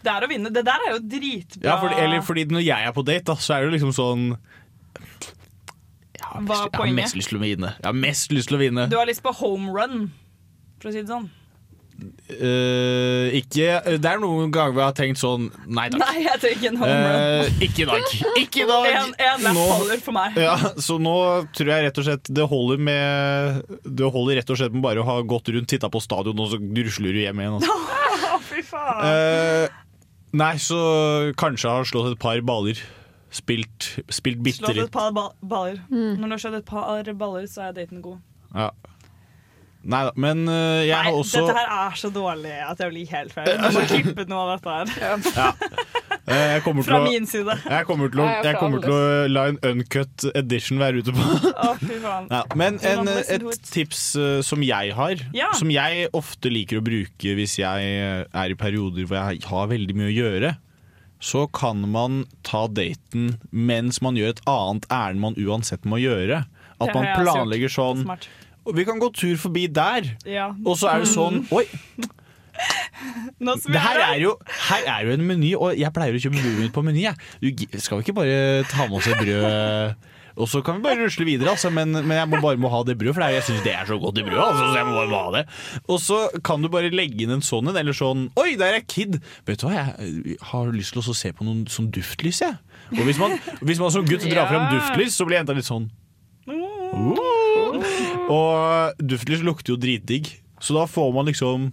Det er å vinne. Det der er jo dritbra. Ja, fordi, eller fordi når jeg er på date, da, så er det liksom sånn Jeg har, mest, jeg har mest lyst til å vinne. Jeg har mest lyst til å vinne. Du har lyst på home run, for å si det sånn. Eh, ikke Det er noen ganger vi har tenkt sånn Nei takk. Nei, jeg trenger en home run. Eh, ikke i dag. Ikke i dag. En, en Nå- holder for meg. Ja, så nå tror jeg rett og slett det holder med Det holder rett og slett med bare å ha gått rundt, titta på stadion, og så rusler du hjem igjen. Altså. Fy faen. Eh, nei, så kanskje har slått et par baller. Spilt, spilt bitte Slått et par ba baller. Når du har slått et par baller, så er daten god. Ja. Nei da, men uh, jeg Nei, har også dette her er så dårlig at jeg blir helt feil. Du må klippe noe av dette her. Ja. jeg kommer til Fra å min side. jeg kommer til å, jeg kommer til å la en uncut edition være ute på. Å, fy faen. Ja, men en, et tips uh, som jeg har, Ja. som jeg ofte liker å bruke hvis jeg eh, er i perioder hvor jeg har veldig mye å gjøre, så kan man ta daten mens man gjør et annet ærend man uansett må gjøre. At man planlegger sånn Smart. «Å, Vi kan gå tur forbi der. Ja. Og så er det sånn Oi, det her er jo, her er jo en meny, og jeg pleier å kjøpe buret mitt på meny. Skal vi ikke bare ta med oss et brød? Og så kan vi bare rusle videre, altså, men, men jeg må bare må ha det brødet, for jeg syns det er så godt i brødet. Altså, så jeg må bare må ha det. Og så kan du bare legge inn en sånn en, eller sånn Oi, der er Kid! Vet du hva, jeg har lyst til å se på noen sånn duftlys, jeg. Og hvis man, hvis man som gutt drar frem Ja. duftlys, så blir jenta litt sånn «Åh». Og duftlys lukter jo dritdigg, så da får man liksom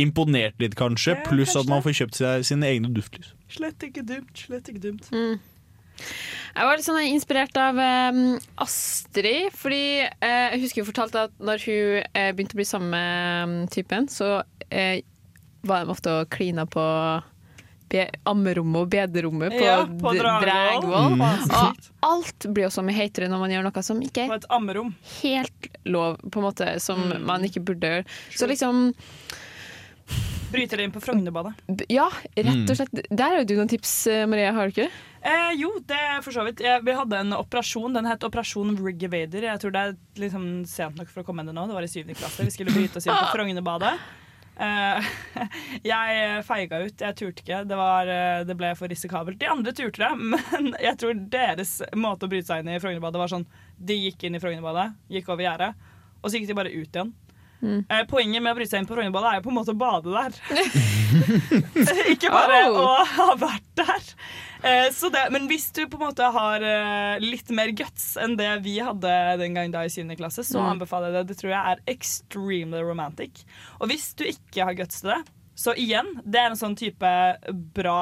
imponert litt, kanskje. Ja, Pluss kanskje at man får kjøpt seg sine egne duftlys. Slett ikke dumt. Slett ikke dumt. Jeg var litt sånn inspirert av um, Astrid, fordi uh, jeg husker hun fortalte at når hun uh, begynte å bli sammen med um, typen, så uh, var de ofte og klina på ammerommet og bederommet på, Ja, på Dragvoll. Mm. Og alt blir jo så mye heitere når man gjør noe som ikke er helt lov, på en måte, som Mm. man ikke burde gjøre. Så liksom, Bryter det inn på Frognerbadet. ja, rett og slett. Der har du noen tips, eh, Maria, har du ikke? Eh, jo, det er for så vidt. Jeg, vi hadde en operasjon. Den het Operasjon Riggavader. Jeg tror det er liksom sent nok for å komme inn det nå. Det var i syvende klasse. Vi skulle bryte oss inn på Frognerbadet. Eh, jeg feiga ut. Jeg turte ikke. Det, var, eh, det ble for risikabelt. De andre turte det, men jeg tror deres måte å bryte seg inn i Frognerbadet var sånn De gikk inn i Frognerbadet, gikk over gjerdet, og så gikk de bare ut igjen. Eh, Poenget med å bryte seg inn på Frognerbadet er jo på en måte å bade der. ikke bare Oh. å ha vært der. Eh, så det, men hvis du på en måte har eh, litt mer guts enn det vi hadde den gang da i 7. klasse, så anbefaler jeg det. Det tror jeg er extremely romantic. Og hvis du ikke har guts til det, så igjen, det er en sånn type bra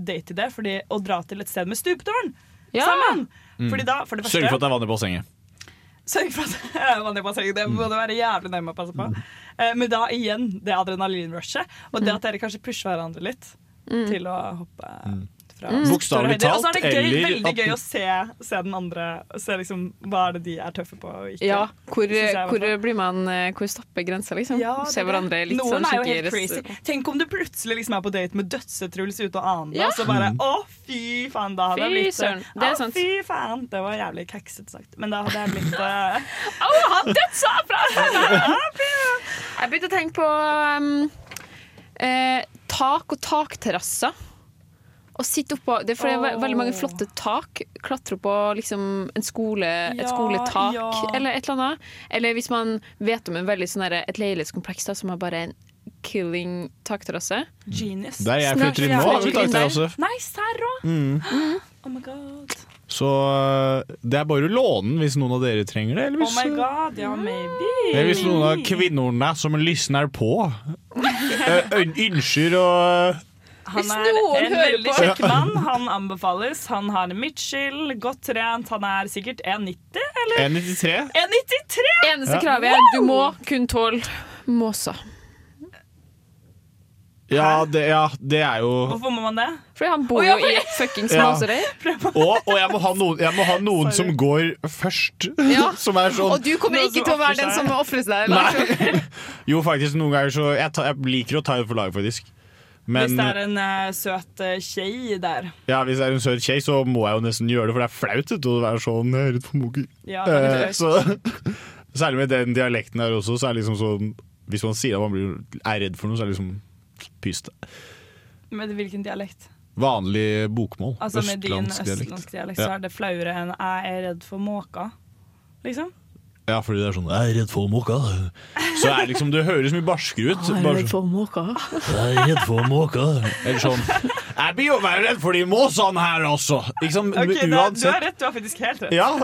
date date-idé. Fordi å dra til et sted med stupetårn Ja. sammen. Fordi da, for det første Sørg for at det er vann i bassenget. Sørg for at det er vann i bassenget. Det må du være jævlig nøye med å passe på. Eh, Men da igjen det adrenalinrushet, og det at dere kanskje pusher hverandre litt til å hoppe fra Bokstavelig talt. Og så er det gøy, eller veldig gøy å se, se den andre. Se liksom hva er det de er tøffe på og ikke. Ja, hvor, jeg hvor blir man eh, Hvor stopper grensa, liksom? Ja, det Se er hverandre litt Noen sånn er jo helt crazy. Tenk om du plutselig liksom er på date med Dødse-Truls ute og aner, Ja. og så bare Å, fy faen, da hadde jeg blitt det er Å. Fy faen. Det var jævlig kaksete sagt, men da hadde jeg blitt eh, Å, han dødsa fra Jeg begynte å tenke på um, eh, tak og takterrasser. Å sitte oppå det er, fordi det er veldig mange flotte tak. Klatre på liksom en skole, et Ja, skoletak ja. eller et eller annet. Eller hvis man vet om en veldig sånn derre- et leilighetskompleks da, som har bare en killing takterrasse. genius. Der jeg flytter inn nå, har vi der. takterrasse. Nei, serr òg? Oh my god. Så øh, det er bare å låne den hvis noen av dere trenger det. Eller Oh hvis, my god, ja, maybe. eller hvis noen av kvinnene som lysner på, øn- ønsker å Hvis er noen en hører veldig på. kjekk mann. Han anbefales. Han har midtskill, godt trent. Han er sikkert 1,90 eller 1,93 1,93! Eneste Ja. kravet er du må kun tåle måser. ja, det- ja, det er jo Hvorfor må man det? Fordi han bor Å, ja, jo i et fuckings Ja. Og, og jeg må ha noen, jeg må ha noen som går først. Ja. Som er sånn Og du kommer Noen ikke som til å være ofrer den seg. som ofrer seg. Nei. Jo, faktisk, noen ganger så Jeg, ta, jeg liker å ta det for laget, faktisk. Men Hvis det er en uh, søt uh, der. ja, hvis det er en søt kjei, så må jeg jo nesten gjøre det, for det er flaut vet å være sånn jeg er redd for moker. Ja, Eh, så, særlig med den dialekten her også, så er det liksom sånn Hvis man sier at man blir, er redd for noe, så er det liksom pyst. Med hvilken dialekt? Vanlig bokmål. Altså Med din østlandsk dialekt. østlandsk dialekt Ja. så er det flauere enn 'jeg er redd for måka'. Liksom. Ja, fordi det er sånn 'jeg er redd for måka'. Så er liksom, det høres mye barskere ut. Jeg Bare sånn, for måker. 'Jeg er redd for måka'. Eller sånn 'Jeg blir jo redd for de måsene her også'. Liksom, Ok, det, er- Du uansett. har rett, du har faktisk helt rett. Ja.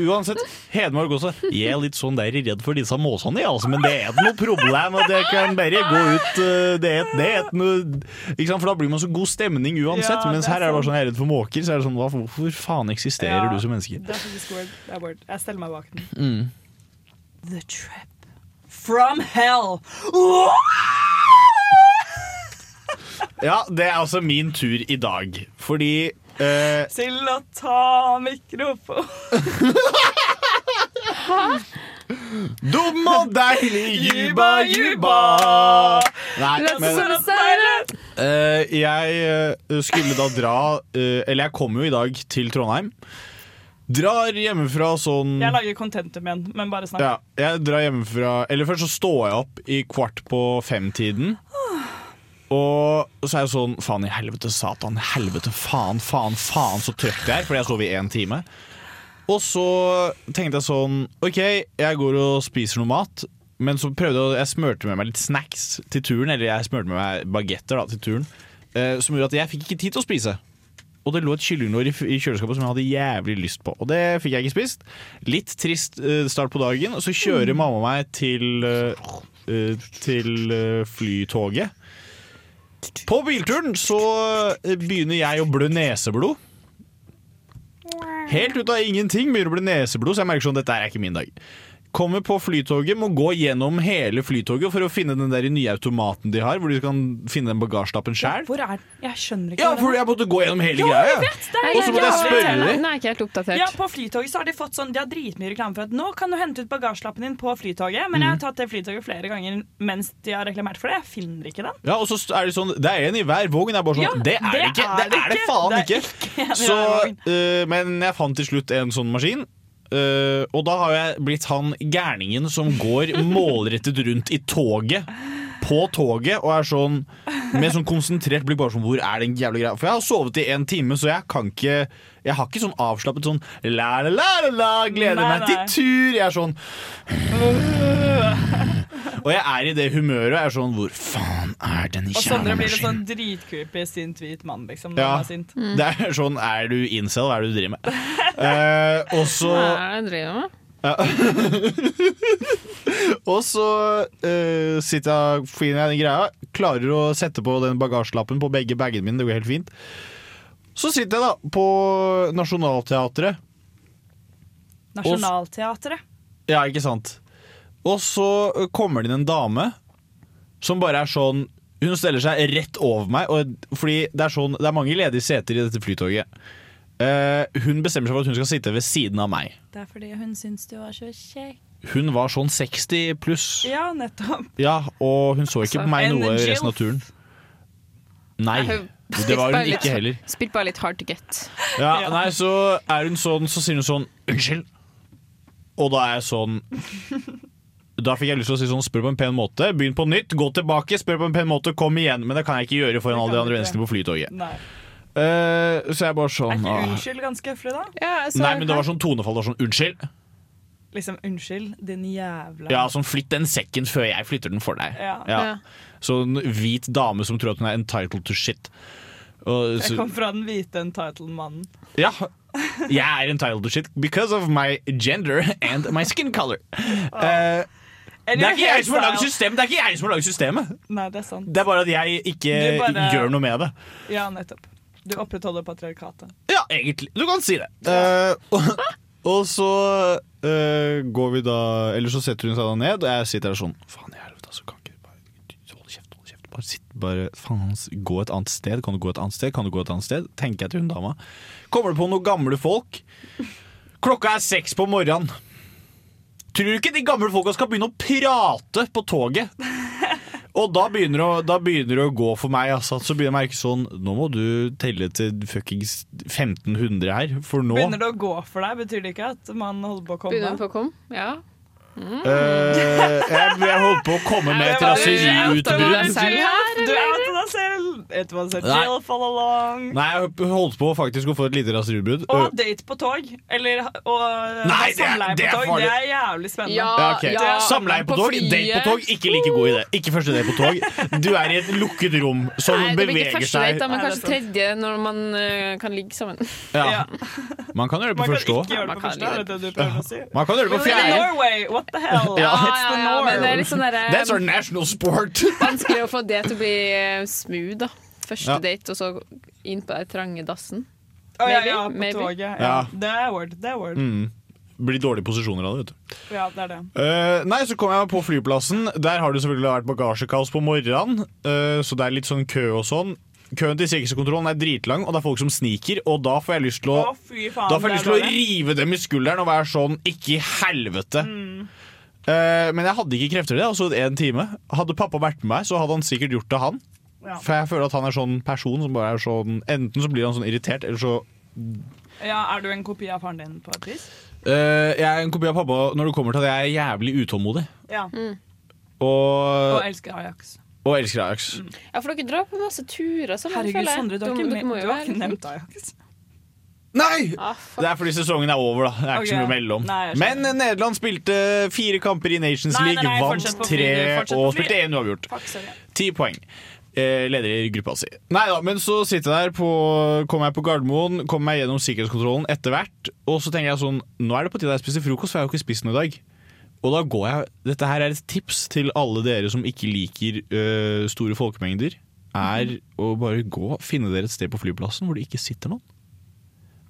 Uansett, Hedmark også. Jeg er litt sånn der redd for disse måsene, altså, men det er ikke noe problem. Og det kan bare gå ut uh, Det er, det er noe? For da blir man så god stemning uansett. Ja, mens er her er det bare sånn jeg er redd for måker. Så er det sånn, Hvorfor faen eksisterer Ja, du som menneske? Det er faktisk word. Det er word. Jeg steller meg bak den. Mm. The trip from hell. Ja, det er altså min tur i dag. Fordi eh, Til å ta mikrofon. Dum og deilig, juba, juba! Nei, men uh, jeg eh, skulle da dra uh, Eller jeg kom jo i dag til Trondheim. Drar hjemmefra sånn Jeg lager contentum igjen, men bare snakk. Ja, jeg drar hjemmefra Eller først så står jeg opp i kvart på fem-tiden. Og så er jeg sånn Faen i helvete, satan, helvete, faen, faen, faen, så trøtt jeg er. Fordi jeg sov i én time. Og så tenkte jeg sånn OK, jeg går og spiser noe mat. Men så prøvde jeg Jeg smørte med meg litt snacks til turen. Eller jeg smørte med meg bagetter til turen. Eh, som gjorde at jeg fikk ikke tid til å spise. Og det lå et kyllinglår i, kjøleskapet som jeg hadde jævlig lyst på. Og det fikk jeg ikke spist. Litt trist eh, start på dagen. Og så kjører mamma meg til, eh, eh, til flytoget. På bilturen så eh, begynner jeg å blø neseblod. Helt ut av ingenting begynner å bli neseblod, så jeg merker sånn dette er ikke min dag. Kommer på flytoget, må gå gjennom hele flytoget for å finne den der nye automaten de har, hvor de kan finne den bagasjelappen sjøl. Hvor er den? Jeg skjønner ikke Ja, for jeg måtte gå gjennom hele greia. Og så måtte jeg spørre dem. Nei, ikke helt oppdatert. Ja, På Flytoget så har de fått sånn De har dritmye reklame for at nå kan du hente ut bagasjelappen din på Flytoget. Men jeg har tatt det Flytoget flere ganger mens de har reklamert for det. Jeg finner ikke den. Ja, og så er det sånn Det er en i hver vogn. Jeg er bare sånn Ja, Det er det ikke! Det er det faen Det er ikke! ikke Så, øh, men jeg fant til slutt en sånn maskin. Eh, og da har jeg blitt han gærningen som går målrettet rundt i toget. På toget og er sånn med sånn konsentrert blikk. Bare sånn, hvor er den jævla greia? For jeg har sovet i en time, så jeg kan ikke Jeg har ikke sånn avslappet sånn la, la, la, la, la gleder Nei, meg til tur. Jeg er sånn Og jeg er i det humøret. Jeg er sånn Hvor faen er den Og Sondre blir en kjernemaskinen? sånn dritcreepy sint hvit mann, liksom. Når Ja. han er sint. Det er sånn Er du incel? Hva er det du driver med? Eh, og så Hva er det jeg driver med? Og så uh, sitter jeg, finner jeg den greia, klarer å sette på den bagasjelappen på begge bagene mine. Det går helt fint. Så sitter jeg da på Nationaltheatret. Nasjonalteatret. Ja, ikke sant? Og så kommer det inn en dame som bare er sånn Hun steller seg rett over meg, og, fordi det er, sånn, det er mange ledige seter i dette flytoget. Eh, hun bestemmer seg for at hun skal sitte ved siden av meg. Det er fordi hun syns du var så kjekk. Hun var sånn 60 pluss. Ja, nettopp. Ja, og hun så ikke Altså, på meg noe resten av turen. Nei, det var hun litt- ikke heller. Spilt bare litt hard to get. Ja, Ja. nei, så er hun sånn, så sier hun sånn Unnskyld. Og da er jeg sånn Da fikk jeg lyst til å si sånn spør på en pen måte, begynn på nytt, gå tilbake, spør på en pen måte, kom igjen. Men det kan jeg ikke gjøre foran alle de andre menneskene på Flytoget. Nei. Eh, så jeg bare sånn Er ikke ah. unnskyld ganske høflig, da? Ja, så Nei, men det var sånn tonefall. Det var sånn unnskyld. Liksom unnskyld, din jævla Ja, sånn flytt den sekken før jeg flytter den for deg. Ja. Ja. Sånn hvit dame som tror at hun er entitled to shit. Og, Jeg kom fra den hvite entitled-mannen. Ja, jeg er entitled to shit because of my gender and my skin color. Eh, And det, er ikke jeg som har lagd system, det er ikke jeg som har laget systemet. Nei, det er sant. Det er bare at jeg ikke bare- gjør noe med det. Ja, nettopp. Du opprettholder patriarkatet. Ja, egentlig. Du kan si det. Uh, og, og så uh, går vi da Eller så setter hun seg da ned, og jeg sitter der sånn Faen i helvete, altså. Kan ikke bare Hold kjeft, hold kjeft. Bare sitt, bare Faen, gå et annet sted. Kan du gå et annet sted? Kan du gå et annet sted? Tenker jeg til hun dama. Kommer det på noen gamle folk? Klokka er seks på morgenen. Tror du ikke de gamle folka skal begynne å prate på toget? Og da begynner, det å, da begynner det å gå for meg. Altså, så begynner jeg å merke sånn Nå må du telle til fuckings 1500 her, for nå Begynner det å gå for deg, betyr det ikke at man holder på å komme? Begynner på å komme? Ja. Eh, jeg, jeg holdt på å komme med et raseriutbrudd. Du er til deg selv! It was a jail fall along. Nei, jeg holdt på faktisk å få et lite raseriutbrudd. Å ha date på tog, eller og, ha Nei, det er- samleie det er på tog, det er jævlig spennende. Ja, Ja, ok. ja, Samleie på tog, flyet. date på tog, ikke like god idé. Ikke første date på tog. Du er i et lukket rom som Nei, det blir ikke beveger første date, da, men er kanskje tredje når man uh, kan ligge sammen. Ja. Ja. Man kan gjøre det på Man kan første òg. Man på kan gjøre det på fjerde. What the hell? Ja. It's the ja, men det er litt sånn derre That's our national sport. vanskelig å få det til å bli eh, smooth, da. Første Ja. date, og så inn på den trange dassen. Å, ja, ja, på Maybe, maybe. toget. Ja. Ja. Det er word. Det er word. Mm. Blir dårlige posisjoner av det, vet du. Ja, det er det. Eh, nei, så kom jeg på flyplassen. Der har det selvfølgelig vært bagasjekaos på morgenen. eh, så det er litt sånn kø og sånn. Køen til sikkerhetskontrollen er dritlang, og det er folk som sniker. Og da får jeg lyst til å, Å, faen. da får jeg lyst til å rive dem i skulderen og være sånn Ikke i helvete! Mm. Uh, men jeg hadde ikke krefter til det. Altså en time. Hadde pappa vært med meg, så hadde han sikkert gjort det, han. Ja. For jeg føler at han er sånn person som bare er sånn Enten så blir han sånn irritert, eller så Ja, Er du en kopi av faren din på et vis? Uh, Jeg er en kopi av pappa når det kommer til at jeg er jævlig utålmodig. Ja. Og, Og elsker Ajax. Og elsker Ajax. Ja, for dere drar på masse turer sammen. Herregud, føler jeg. Sondre, du har ikke, dere må me- jo du har ikke nevnt Ajax. Nei! Ah. Det er fordi sesongen er over, da. Det er ikke så mye mellom. Nei, Men. Nederland spilte fire kamper i Nations Nei, League, nei, vant tre og spilte én uavgjort. Ti poeng. Eh, leder i gruppa si. Nei da, men så sitter jeg der på, kommer jeg på Gardermoen, kommer meg gjennom sikkerhetskontrollen etter hvert, og så tenker jeg sånn Nå er det på tide jeg spiser frokost, for jeg har jo ikke spist noe i dag. Og da går jeg Dette her er et tips til alle dere som ikke liker øh, store folkemengder. Er å bare gå, finne dere et sted på flyplassen hvor det ikke sitter noen.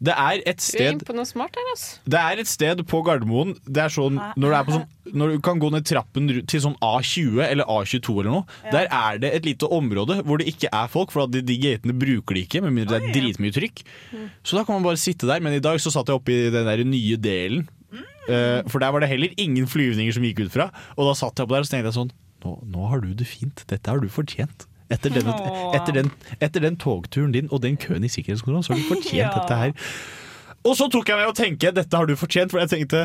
Det er et er sted smart her, det er et sted på Gardermoen Det er sånn, når, du er på sånn, når du kan gå ned trappen til sånn A20 eller A22 eller noe, der er det et lite område hvor det ikke er folk, for de, de gatene bruker de ikke, med mindre det er dritmye trykk. Så da kan man bare sitte der. Men i dag så satt jeg oppe i den der nye delen, eh, for der var det heller ingen flyvninger som gikk ut fra. Og da satt jeg opp der og tenkte jeg sånn nå, nå har du det fint. Dette har du fortjent. Etter den, etter, den, etter den togturen din og den køen i sikkerhetskontrollen, så har du fortjent Ja. dette her. Og så tok jeg meg og tenkte dette har du fortjent, for jeg tenkte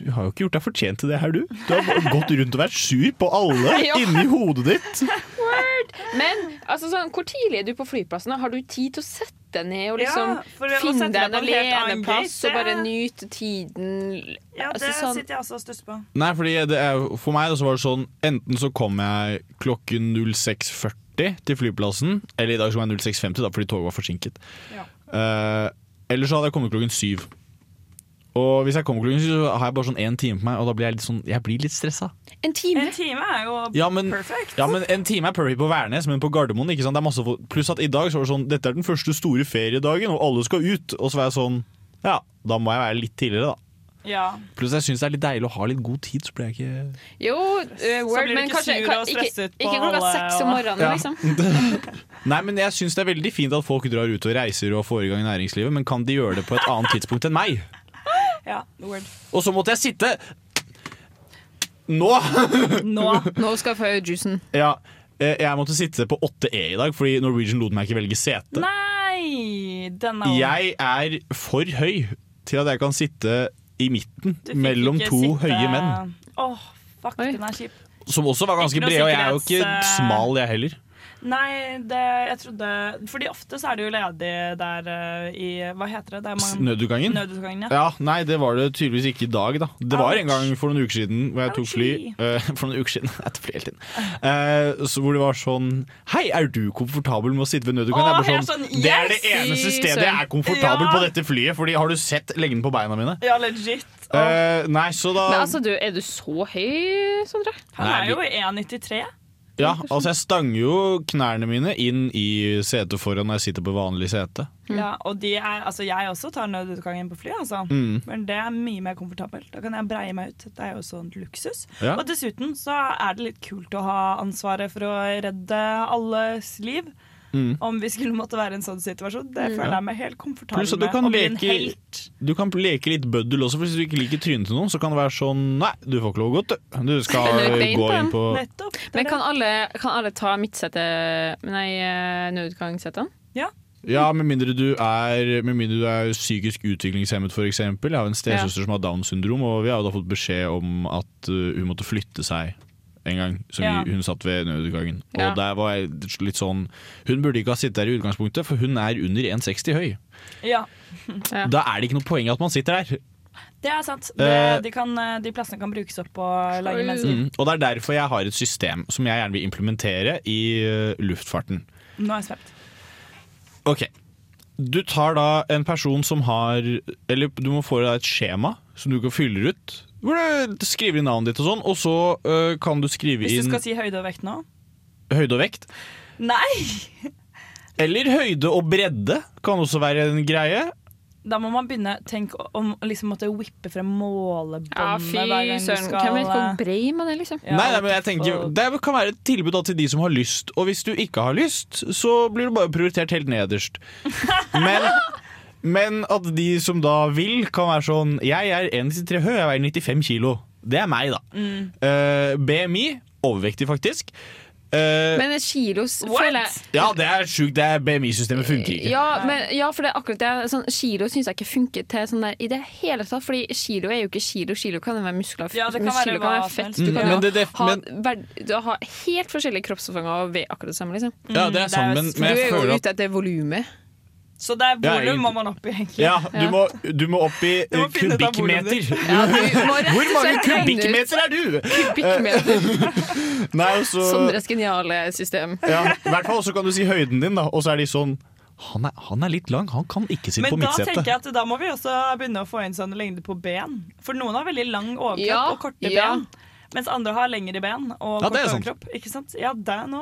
du har jo ikke gjort deg fortjent til det her, du. Du har gått rundt og vært sur på alle inni hodet ditt. Men altså, sånn, hvor tidlig er du på flyplassen? Har du tid til å sette deg ned og liksom Ja, finne deg en aleneplass og bare nyte tiden? Ja, det Altså, sånn- sitter jeg også og stusser på. Nei, fordi det er, For meg så var det sånn Enten så kom jeg klokken 06.40 til flyplassen, eller i dag så var jeg 06.50 da, fordi toget var forsinket. Ja. Uh, eller så hadde jeg kommet klokken syv. Og hvis jeg kommer klokken syv, så har jeg bare sånn én time på meg, og da blir jeg litt sånn Jeg blir litt stressa. En time? En time er jo Ja, men, perfect. ja, men en time er perfect på Værnes, men på Gardermoen ikke sant? Det er masse. Pluss at i dag så var det sånn Dette er den første store feriedagen, og alle skal ut. Og så var jeg sånn Ja, da må jeg være litt tidligere, da. Ja. Pluss jeg syns det er litt deilig å ha litt god tid, så blir jeg ikke Jo, uh, word, men kanskje kan, ikke, stresset på ikke klokka seks om morgenen, Ja. liksom. Nei, men jeg syns det er veldig fint at folk drar ut og reiser og får i gang næringslivet, men kan de gjøre det på et annet tidspunkt enn meg? ja. Word. Og så måtte jeg sitte Nå! Nå. Nå skal jeg få juicen. Ja, eh, jeg måtte sitte på 8E i dag, fordi Norwegian lot meg ikke velge sete. Nei! Den er Jeg er for høy til at jeg kan sitte i midten mellom to sitte- høye menn. Åh, fuck, Oi. den er kjip. Som også var ganske bred brede, og jeg er jo ikke smal, jeg heller. Nei, det, jeg trodde Fordi ofte så er det jo ledig der uh, i Hva heter det? Der man, Nødutgangen? Nødutgangen, ja. Ja, Nei, det var det tydeligvis ikke i dag, da. Det var en gang for noen uker siden hvor jeg tok fly. uh, for noen uker siden, jeg tar fly hele tiden. Uh, hvor det var sånn Hei, er du komfortabel med å sitte ved nødutgangen? Åh, Jeg jeg bare sånn, sånn, det er det eneste stedet jeg er komfortabel Ja. på dette flyet. Fordi Har du sett lengden på beina mine? Ja, legit. Eh, nei, så da Men altså, du, er du så høy, Sondre? han er jo 1,93. Ja, altså jeg stanger jo knærne mine inn i setet foran når jeg sitter på vanlig sete. Ja, og de er, altså jeg også tar nødutgangen på fly, altså. Mm. Men det er mye mer komfortabelt. Da kan jeg breie meg ut. Det er jo sånn luksus. Ja. Og dessuten så er det litt kult å ha ansvaret for å redde alles liv. Mm. Om vi skulle måtte være i en sånn situasjon. Det føler jeg meg helt komfortabel Pluss du med. kan Å bli en leke- helt. Du kan leke litt bøddel også, for hvis du ikke liker trynet til noen, så kan det være sånn Nei, du får ikke lov å gå, du. Du skal gå inn på Nettopp. Det Men kan alle, kan alle ta midtsete Nei, eh, nødutgangssetene? Ja, med mindre du er, med mindre du er psykisk utviklingshemmet, f.eks. Jeg har en stesøster som har Downs syndrom, og vi har jo da fått beskjed om at uh, hun måtte flytte seg en gang. som Ja. hun satt ved nødutgangen. Ja. Der var jeg litt sånn Hun burde ikke ha sittet der i utgangspunktet, for hun er under 1,60 høy. Ja, Ja. Da er det ikke noe poeng at man sitter der. det er sant. Det, Eh. de, kan, de plassene kan brukes opp på lange mennesker. Mm. Og det er derfor jeg har et system som jeg gjerne vil implementere i uh, luftfarten. Nå er jeg spent. Ok. Du tar da en person som har Eller du må få deg et skjema som du kan fylle ut. Hvor du skriver inn navnet ditt og sånn, og så uh, kan du skrive Hvis du inn skal si høyde og vekt nå? høyde og vekt. Nei! Eller høyde og bredde kan også være en greie. Da må man begynne Tenk om å liksom måtte whippe frem målebåndet Ja, fy hver gang du søren. skal Hvem vet hvor brei man er, liksom? Ja, nei, nei, men jeg tenker Det kan være et tilbud da til de som har lyst, og hvis du ikke har lyst, så blir du bare prioritert helt nederst. Men, men at de som da vil, kan være sånn Jeg er 1,93 høy, jeg veier 95 kilo. Det er meg, da. Mm. Uh, BMI overvektig, faktisk. Uh, Men kilos føler jeg Ja, det er sjukt. Det er BMI-systemet funker ikke. ja, men, ja, for det er akkurat det. Sånn, kilo syns jeg ikke funker til sånn der i det hele tatt. Fordi kilo er jo ikke kilo. Kilo kan jo være muskler. Ja, det kan men være kilo kan være fett. Du Mm, kan men jo det- det- ha, men- verd, du har helt forskjellige kroppsomfanger og veie akkurat det samme. Liksom. Ja, det er er sant, men, jo- Du men er jeg jo føler at ute etter volumet. Så det er volum må man opp i, egentlig. ja, du, må, du må opp i må eh, kubikkmeter. Ja, Hvor mange kubikkmeter er du?! kubikkmeter. Nei, og så Sondres geniale system. ja, I hvert fall så kan du si høyden din, da, og så er de sånn han er, han er litt lang, han kan ikke sitte Men på da tenker midtsetet. jeg at da må vi også begynne å få inn sånn lengde på ben. For noen har veldig lang overkropp Ja, og korte ja. ben. Mens andre har lengre ben og Ja, kort det er overkropp. Ikke sant? Ja, det, er nå,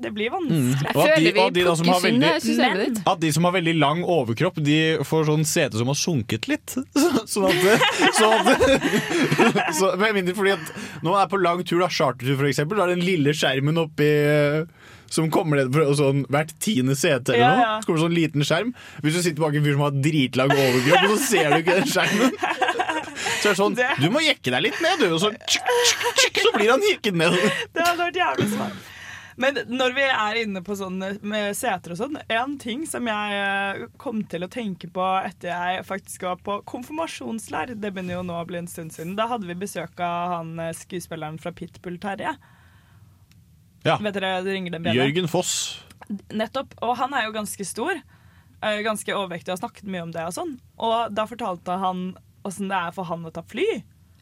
det blir vanskelig. Jeg at de- føler vi og de som har plukker synd. At de som har veldig lang overkropp, de får sånn sete som har sunket litt. Så- Sånn at, så at så, Med mindre fordi at når man er på lang tur, da, chartertur f.eks., da er den lille skjermen oppi eh, som kommer ned fra sånn hvert tiende sete eller Ja, noe. ja. Så kommer det sånn liten skjerm. Hvis du sitter bak en fyr som har dritlang overkropp, og så ser du ikke den skjermen. Så er det sånn Det- Du må jekke deg litt ned, du. Og så, tsk, tsk, tsk, så blir han jekket ned. Det hadde vært jævlig smart. Men når vi er inne på sånn med seter og sånn, en ting som jeg eh, kom til å tenke på etter jeg faktisk var på konfirmasjonsleir, det begynner jo nå å bli en stund siden, da hadde vi besøk av han eh, skuespilleren fra Pitbull, Terje. Ja. Vet dere, det ringer den bjella? Jørgen Foss. Nettopp. Og han er jo ganske stor. eh, Ganske overvektig og har snakket mye om det og sånn. Og da fortalte han åssen det er for han å ta fly.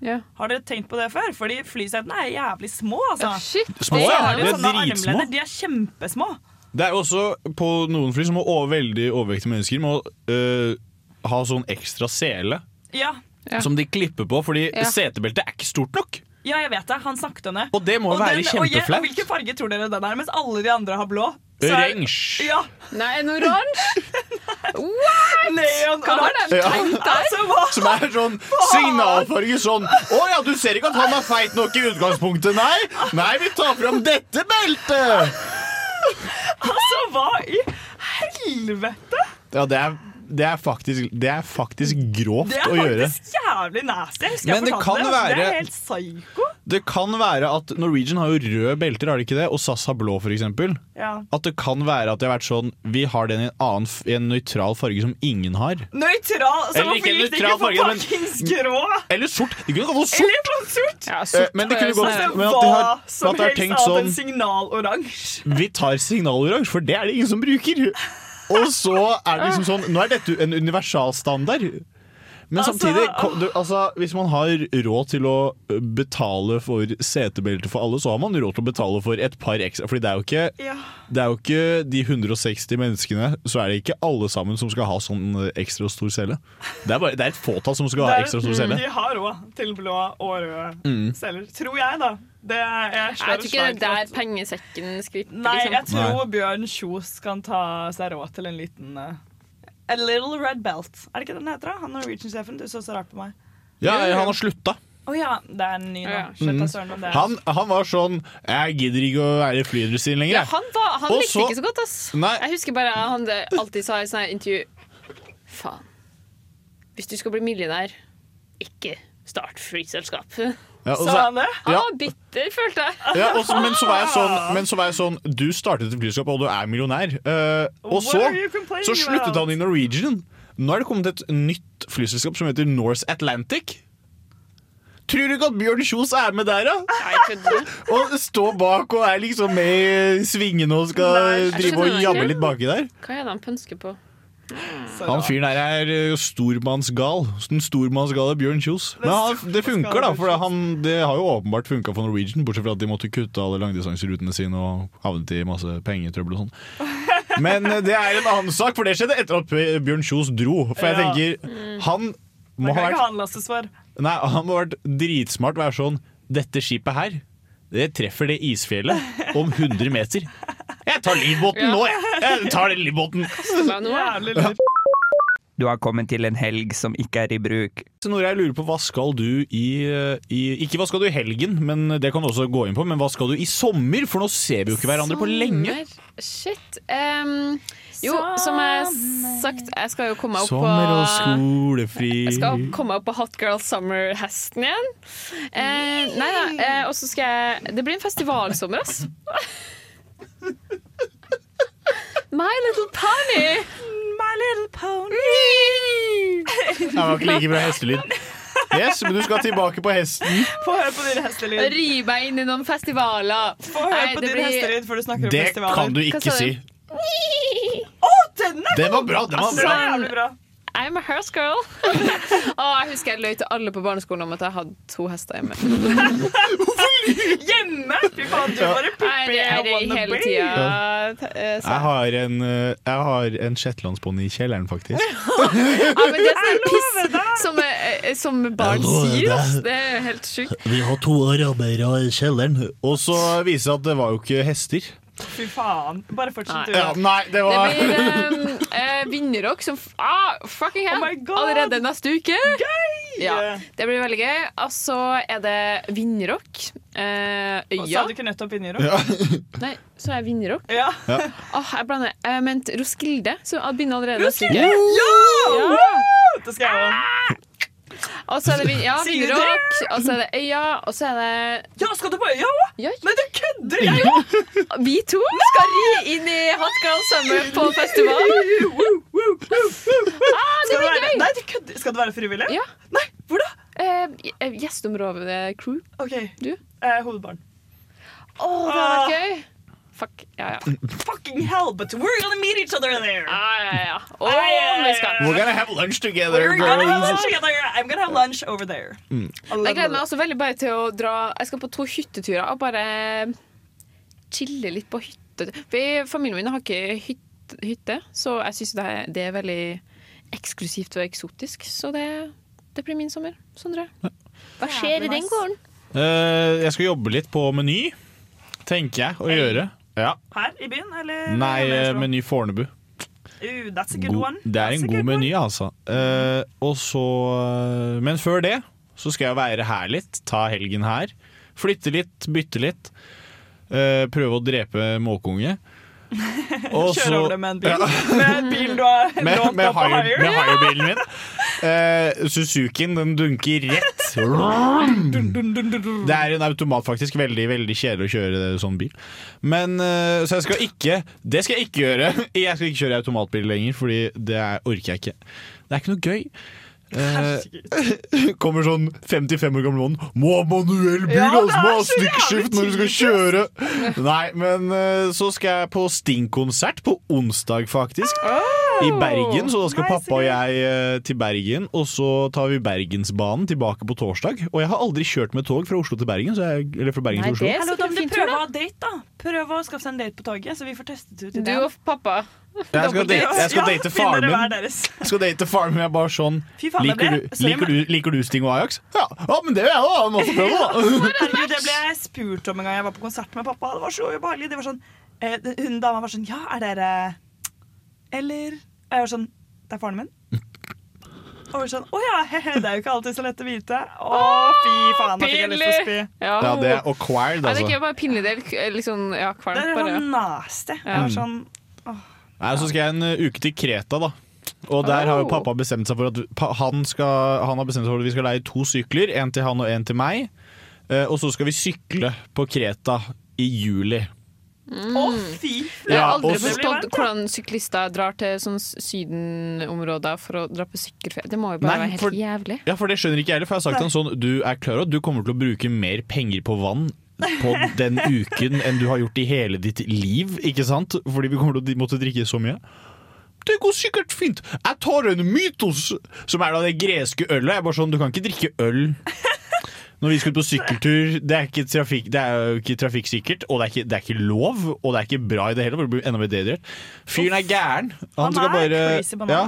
Ja. Har dere tenkt på det før? Fordi flysetene er jævlig små, altså. Shit. Små, ja. de er dritsmå. De er kjempesmå. Det er jo også på noen fly som må over, veldig overvektige mennesker må øh, ha sånn ekstra sele Ja. Ja. som de klipper på, fordi Ja. setebeltet er ikke stort nok. Ja, jeg vet det. Han snakket om det. Og det må jo Og være den- og jeg- og. Hvilken farge tror dere den er? Mens alle de andre har blå. så Oransje. Ja, Nei, en oransje? Hva har de Ja. tenkt der? Altså. Som er sånn signalfarge sånn Å ja, du ser ikke at han er feit nok i utgangspunktet, nei? Nei, vi tar fram dette beltet! Altså, hva i helvete? Ja, det er, det er, faktisk, det er faktisk grovt Det er å gjøre. faktisk jævlig nasty. Jeg husker Men jeg det fortalte det. det. Det være- er helt psyko. Det kan være at Norwegian har jo røde belter, har de ikke det? Og SAS har blå, for eksempel. Ja. At det kan være at det har vært sånn Vi har den i en annen, f- i en nøytral farge som ingen har. Nøytral. Så Eller hvorfor ikke gikk det nøytral ikke for farge, men- fuckings grå? Eller sort! De kunne kalt det sort! Eller sort? Ja, Eh, sort men det kunne gå- gått- sånn- men at de Hva har- som at de har helst tenkt annet enn sånn- signaloransje. Vi tar signaloransje, for det er det ingen som bruker. Og så er det liksom sånn Nå er dette en universalstandard. Men Altså, samtidig, du, altså, hvis man har råd til å betale for setebelte for alle, så har man råd til å betale for et par ekstra. Fordi det er jo ikke, Ja. det er jo ikke de 160 menneskene, så er det ikke alle sammen som skal ha sånn ekstra stor celle. Det er, bare, det er et fåtall som skal ha ekstra stor celle. De har råd til blå og røde Mm. celler. Tror jeg, da. Det, jeg, Jeg slår tror ikke det er der pengesekken skriper. Nei, jeg Liksom. tror Bjørn Kjos kan ta seg råd til en liten uh, A little red belt. Er det ikke den heter? da? Han Norwegian-sjefen. Du så så rart på meg. Ja, han har slutta. Å ja, det er en ny nå. Ja. Søren er- Han, han var sånn Jeg gidder ikke å være i flyindustrien lenger. Ja, han var, han likte så- ikke så godt, ass. Nei. Jeg husker bare han det alltid sa i sånne intervju Faen. Hvis du skal bli millionær, ikke start flyselskap. Ja, og Sa han det? Ja. Ah, bitter, følte jeg. Ja, og så- men, så var jeg sånn, men så var jeg sånn Du startet et flyselskap, og du er millionær. Uh, og så, så sluttet about? han i Norwegian. Nå er det kommet et nytt flyselskap som heter Norse Atlantic. Tror du ikke at Bjørn Kjos er med der, da? Nei, kødder du? Og står bak og er liksom med i svingene og skal Nei, drive og jabbe litt baki der. Hva er det han pønsker på? Han fyren der er eh, stormannsgal. Den stormannsgale Bjørn Kjos. Men han, det funker, da. For han, det har jo åpenbart funka for Norwegian, bortsett fra at de måtte kutte alle langdistanserutene sine og havnet i masse pengetrøbbel og sånn. Men eh, det er en annen sak, for det skjedde etter at Bjørn Kjos dro. For jeg tenker Han må ha vært, nei, han må ha vært dritsmart. Være sånn Dette skipet her, det treffer det isfjellet om 100 meter. Jeg tar livbåten nå, jeg! Jeg tar den livbåten. Du har kommet til en helg som ikke er i bruk. Så Nora, jeg lurer på hva skal du i, i Ikke hva skal du i helgen, men det kan du også gå inn på. Men hva skal du i sommer? For nå ser vi jo ikke hverandre på lenge. Sommer. Shit. Um, jo, som jeg har sagt, jeg skal jo komme opp opp Sommer og skolefri. jeg skal komme opp på Hot Girl Summer-hesten igjen. Uh, nei da, Uh, og så skal jeg Det blir en festivalsommer, ass. My Little Pony. My little pony. Det var ikke like bra hestelyd. Yes, men du skal tilbake på hesten. Få høre på din hestelyd. Ri meg inn i noen festivaler. Få høre Nei, på det din blir- hestelyd før du snakker om Det festivaler. kan du ikke si. Å, oh, den er Den var bra! den var bra jævlig bra. I'm a horse girl. og jeg husker jeg løy til alle på barneskolen om at jeg hadde to hester hjemme. Hjemme! Fy faen, du bare pupper er det hele tida. eh, Jeg har en, eh, jeg har en shetlandsponni i kjelleren, faktisk. Ja, men det er sånn piss som, eh, som barn sier. deg. Det er helt sjukt. Vi har to arabere i kjelleren. Og så viser det seg at det var jo ikke hester. Fy faen. Bare fortsett, du. Ja, nei, det Det blir um, uh, vinnerrock som f ah, Fucking hell! Oh. Allerede neste uke. Ja, det blir veldig gøy. Og så er det vinnerrock. Eh, Og ja. Sa du ikke nettopp Vinnerrock? Ja. Nei, så er jeg vinnerrock. Ja. Åh, jeg blander. Jeg mente Roskilde, som begynner allerede neste uke. Ja! Ja. Det skal jeg òg. Og så er det ja, Vinjerock, og så er det Øya, og så er det Ja, skal du på øya òg? ja, Men du kødder! Jeg òg! Vi to skal ri inn i Hot Girl Summer på festival. Ah, det blir gøy! nei, du kødder. Skal du være frivillig? Ja. Nei, hvor da? Eh, Gjestområdet-crew. Ok, Du? eh, Hovedbarn. Å, det hadde vært gøy! Fuck. Ja, ja. Fucking hell, but we're gonna meet each other there. Ah, ja, ja. Oh, Ja, ja, ja, vi skal. ja. We're gonna have lunch together, We're gonna have lunch together. I'm gonna have lunch over there. Jeg gleder meg også veldig bare til å dra Jeg skal på to hytteturer og bare chille litt på hytte. For familien min har ikke hytte, hytte så jeg syns det, det er veldig eksklusivt og eksotisk. Så det, det blir min sommer. Sondre. Hva skjer i den gården? Uh, jeg skal jobbe litt på Meny, tenker jeg å gjøre. Ja. Her i byen, eller? Nei, eh, Meny Fornebu. Uh, that's a good God, one. det er That's en god meny, altså. Uh, og så eh, Men før det så skal jeg være her litt. Ta helgen her. Flytte litt, bytte litt. Uh, prøve å drepe måkeunge. Kjøre så- over det med en bil. Med en bil du har med, lånt med, opp på hire, med hire-bilen min. Uh, Suzukien den dunker rett. Det er en automat, faktisk. Veldig veldig kjedelig å kjøre sånn bil. Men uh, Så jeg skal ikke Det skal jeg ikke gjøre. Jeg skal ikke kjøre automatbil lenger, Fordi det er, orker jeg ikke. Det er ikke noe gøy. Eh, kommer sånn 55 år gammel mann Må ha manuell bil, Ja, altså! Må ha stikkskift når du skal kjøre! Nei, men eh, så skal jeg på Sting-konsert på onsdag, faktisk. I Bergen, så da skal nice, pappa og jeg eh, til Bergen. Og så tar vi Bergensbanen tilbake på torsdag. Og jeg har aldri kjørt med tog fra Oslo til Bergen. Så jeg, eller fra Bergen Nei, til Oslo. det er Hallo, da må du prøve å da. ha date, da. Prøve å skaffe seg en date på toget, så vi får testet ut Du det. og pappa. Jeg skal date, jeg skal Ja, date det deres. Jeg skal date farmen. Jeg er bare sånn Fy faen, liker du, liker, du, liker du Sting og Ajax? Ja, ja men det gjør jeg! Masse prøve, da. Det ble jeg spurt om en gang jeg var på konsert med pappa. Det var så ubehagelig. Det var sånn, eh, hun dama var sånn Ja, er dere Eller Jeg var sånn Det er faren min. Og sånn Å ja, he-he, det er jo ikke alltid så lett å vite. Å, fy faen, da fikk jeg lyst til å spy. Ja, Ja, det er acquired, Nei, det er altså. ikke bare pinlig, det er sånn ja, Det kvalmt. er Bare. sånn nasty. Jeg Ja. var sånn Nei, Så skal jeg en uh, uke til Kreta, da. Og der har jo Oh. pappa bestemt seg for at han, skal, han har bestemt seg for at vi skal leie to sykler. En til han og en til meg. Eh, og så skal vi sykle på Kreta i juli. Å, fy! Jeg har aldri forstått hvordan syklister drar til sånn sydenområder for å dra på sykkelferie. Det må jo bare Nei, være helt for- jævlig. Ja, for det skjønner ikke jeg heller. For jeg har sagt til han sånn Du er klar over at du kommer til å bruke mer penger på vann på den uken enn du har gjort i hele ditt liv, ikke sant? Fordi vi kommer til å måtte drikke så mye. Det går sikkert fint. Jeg tar en Mytos, som er da det greske ølet. Jeg er bare sånn, Du kan ikke drikke øl når vi skal på sykkeltur. Det er, ikke trafikk, det er jo ikke trafikksikkert, og det er ikke, det er ikke lov, og det er ikke bra i det hele. Fyren er gæren. Han skal bare ja.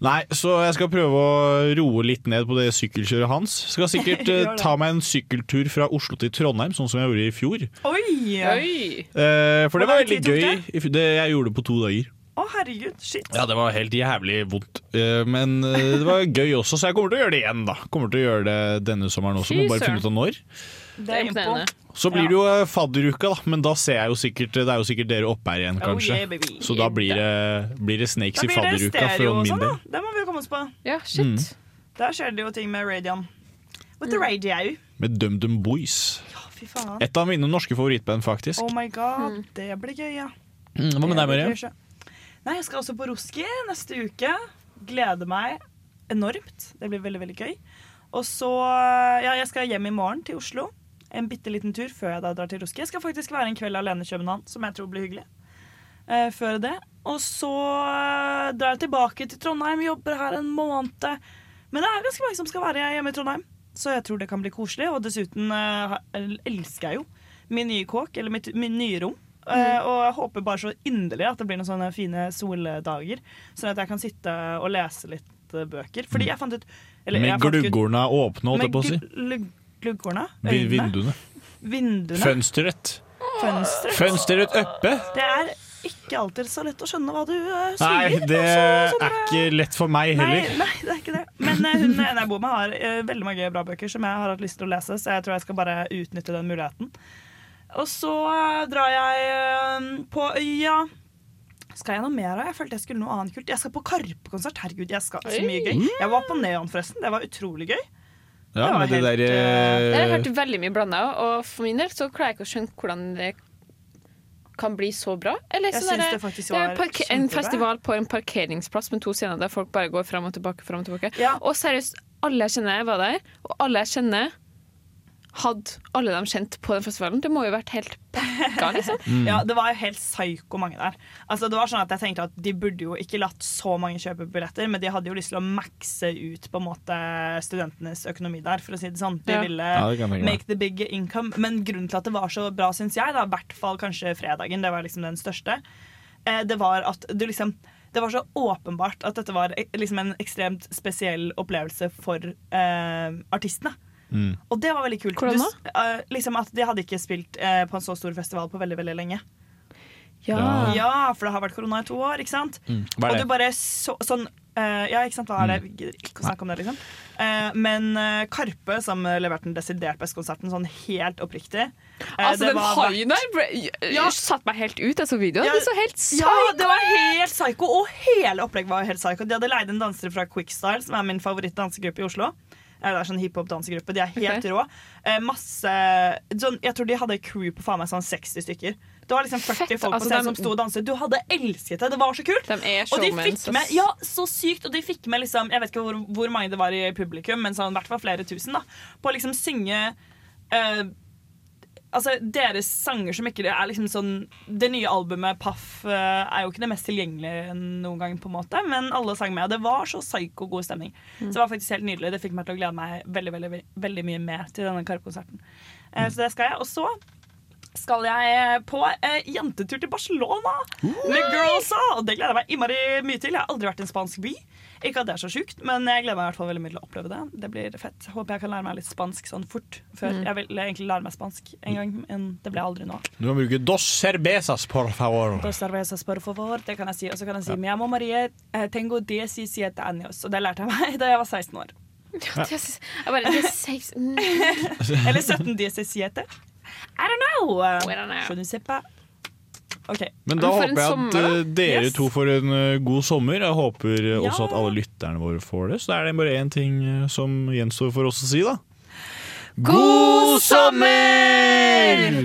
Nei, så jeg skal prøve å roe litt ned på det sykkelkjøret hans. Skal sikkert eh, ta meg en sykkeltur fra Oslo til Trondheim, sånn som jeg gjorde i fjor. Oi! Oi! Eh, for det Hvor var lang veldig tid tok gøy. I f- Det jeg gjorde det på to dager. Å, herregud. Shit. Ja, det var helt jævlig vondt. Eh, men eh, det var gøy også, så jeg kommer til å gjøre det igjen, da. Kommer til å gjøre det denne sommeren også, Fy må bare finne ut av når. Det er imponerende. Så blir det jo eh, fadderuka, da, men da ser jeg jo sikkert Det er jo sikkert dere oppe her igjen, Oh, kanskje. yeah. Så da blir det, blir det snakes Da i fadderuka for min sånn, del. Det må vi jo komme oss på. Ja, shit. Mm. Der skjer det jo ting med Radion. With Mm. the radio. Med DumDum Boys. Ja, fy faen. Et av mine norske favorittband, faktisk. Oh my god, det blir gøy, ja. Mm, Hva med deg, Det Marie? Nei, jeg skal også på Roski neste uke. Gleder meg enormt. Det blir veldig, veldig gøy. Og så Ja, jeg skal hjem i morgen til Oslo. En bitte liten tur før jeg da drar til Roski. Jeg skal faktisk være en kveld alene i København, som jeg tror blir hyggelig. Eh, før det. Og så eh, drar jeg tilbake til Trondheim, jobber her en måned. Men det er ganske mange som skal være hjemme i Trondheim, så jeg tror det kan bli koselig. Og dessuten eh, elsker jeg jo min nye kåk, eller mitt, min nye rom. Eh, og jeg håper bare så inderlig at det blir noen sånne fine soldager, sånn at jeg kan sitte og lese litt eh, bøker. Fordi jeg fant ut eller Med gluggorna åpne, holdt jeg på å si. Med glu- Gluggorna? Vi- Øynene? Vinduene. Vinduene? Fønsteret. Fønsteret? Fønsteret oppe. Det er ikke alltid så lett å skjønne hva du uh, Nei, det altså, sånn, er ikke lett for meg heller. nei, det er ikke det. Men uh, hun ene jeg bor med, har uh, veldig mange bra bøker som jeg har hatt lyst til å lese, så jeg tror jeg skal bare utnytte den muligheten. Og så uh, drar jeg eh, på øya. skal jeg noe mer av? Jeg følte jeg skulle noe annet kult. Jeg skal på Karpe-konsert. Herregud, jeg skal så mye gøy. Jeg var på Neon, forresten. Det var utrolig gøy. Ja, Det men det helt, der Jeg har eh, hørt veldig mye blanda, og for min del så klarer jeg ikke å skjønne hvordan det kan bli så bra. Eller Jeg sånn der, det faktisk er var parke- en festival på en parkeringsplass med to scener der folk bare går fram og tilbake. Frem og tilbake. Ja. Og seriøst, alle jeg kjenner var der, og alle jeg kjenner hadde alle de kjent på den festivalen. Det må jo ha vært helt pakka, liksom. Ja, det var jo helt psyko mange der. Altså, det var sånn at jeg tenkte at De burde jo ikke latt så mange kjøpe billetter, men de hadde jo lyst til å makse ut på en måte studentenes økonomi der, for å si det sånn. De Ja. ville Ja, make the big income. Men grunnen til at det var så bra, syns jeg, da, i hvert fall kanskje fredagen, det var liksom den største, eh, det var at du liksom det var så åpenbart at dette var eh, liksom en ekstremt spesiell opplevelse for eh, artistene. Mm. Og det var veldig kult. Hvordan eh, liksom at De hadde ikke spilt uh, på en så stor festival på veldig veldig lenge. Ja. Ja, for det har vært korona i to år, ikke sant? Mm. Og du bare så, sånn uh, Ja, ikke sant, hva er det? Vi gidder ikke å snakke om det, liksom. Eh, men Karpe, som leverte den desidert beste konserten, sånn helt oppriktig Altså, den var- haien der ble, Ja. satte meg helt ut. Jeg så videoen. Ja, det så helt psyko Ja, det var helt psyko, og hele opplegget var helt psyko. De hadde leid en danser fra Quickstyle, som er min favorittdansegruppe i Oslo. Det er sånn hiphop-dansegruppe. De er helt okay. rå. Eh, masse sånn, Jeg tror de hadde crew på faen meg sånn 60 stykker. Det var liksom 40 Fett, folk altså, på scenen de... som sto og danset. Du hadde elsket det. Det var så kult. De Og de fikk med. Ja, så sykt. Og de fikk med liksom Jeg vet ikke hvor, hvor mange det var i publikum, men sånn, i hvert fall flere tusen, da. På å liksom synge eh, Altså, deres sanger som ikke er liksom sånn Det nye albumet Paff eh, er jo ikke det mest tilgjengelige noen gang, på en måte, men alle sang med. Og det var så psyko god stemning. Så det var faktisk helt nydelig. Det fikk meg til å glede meg veldig veldig, veldig, mye med til denne Karpe-konserten. Eh, så det skal jeg. Og så skal jeg på eh, jentetur til Barcelona med girlsa! Og det gleder jeg meg innmari mye til. Jeg har aldri vært i en spansk by. Ikke at det er så sjukt, men jeg gleder meg i hvert fall veldig mye til å oppleve det. Det blir fett. Håper jeg kan lære meg litt spansk sånn fort før. Jeg vil egentlig lære meg spansk en gang, men det ble aldri nå. Du kan bruke dos cervezas, por favor. Dos cervezas, por favor. Det kan jeg si. Og så kan jeg si amo Marie, eh, tengo 17 años. Og det lærte jeg meg da jeg var 16 år. Jeg jeg bare, er. Mm. Eller 17 17. I don't know. I don't know. Je ne sais pas. OK. Men da håper jeg at sommer, eh, dere Yes. to får en eh, god sommer. Jeg håper ja. også at alle lytterne våre får det. Så da er det bare én ting eh, som gjenstår for oss å si, da. God sommer!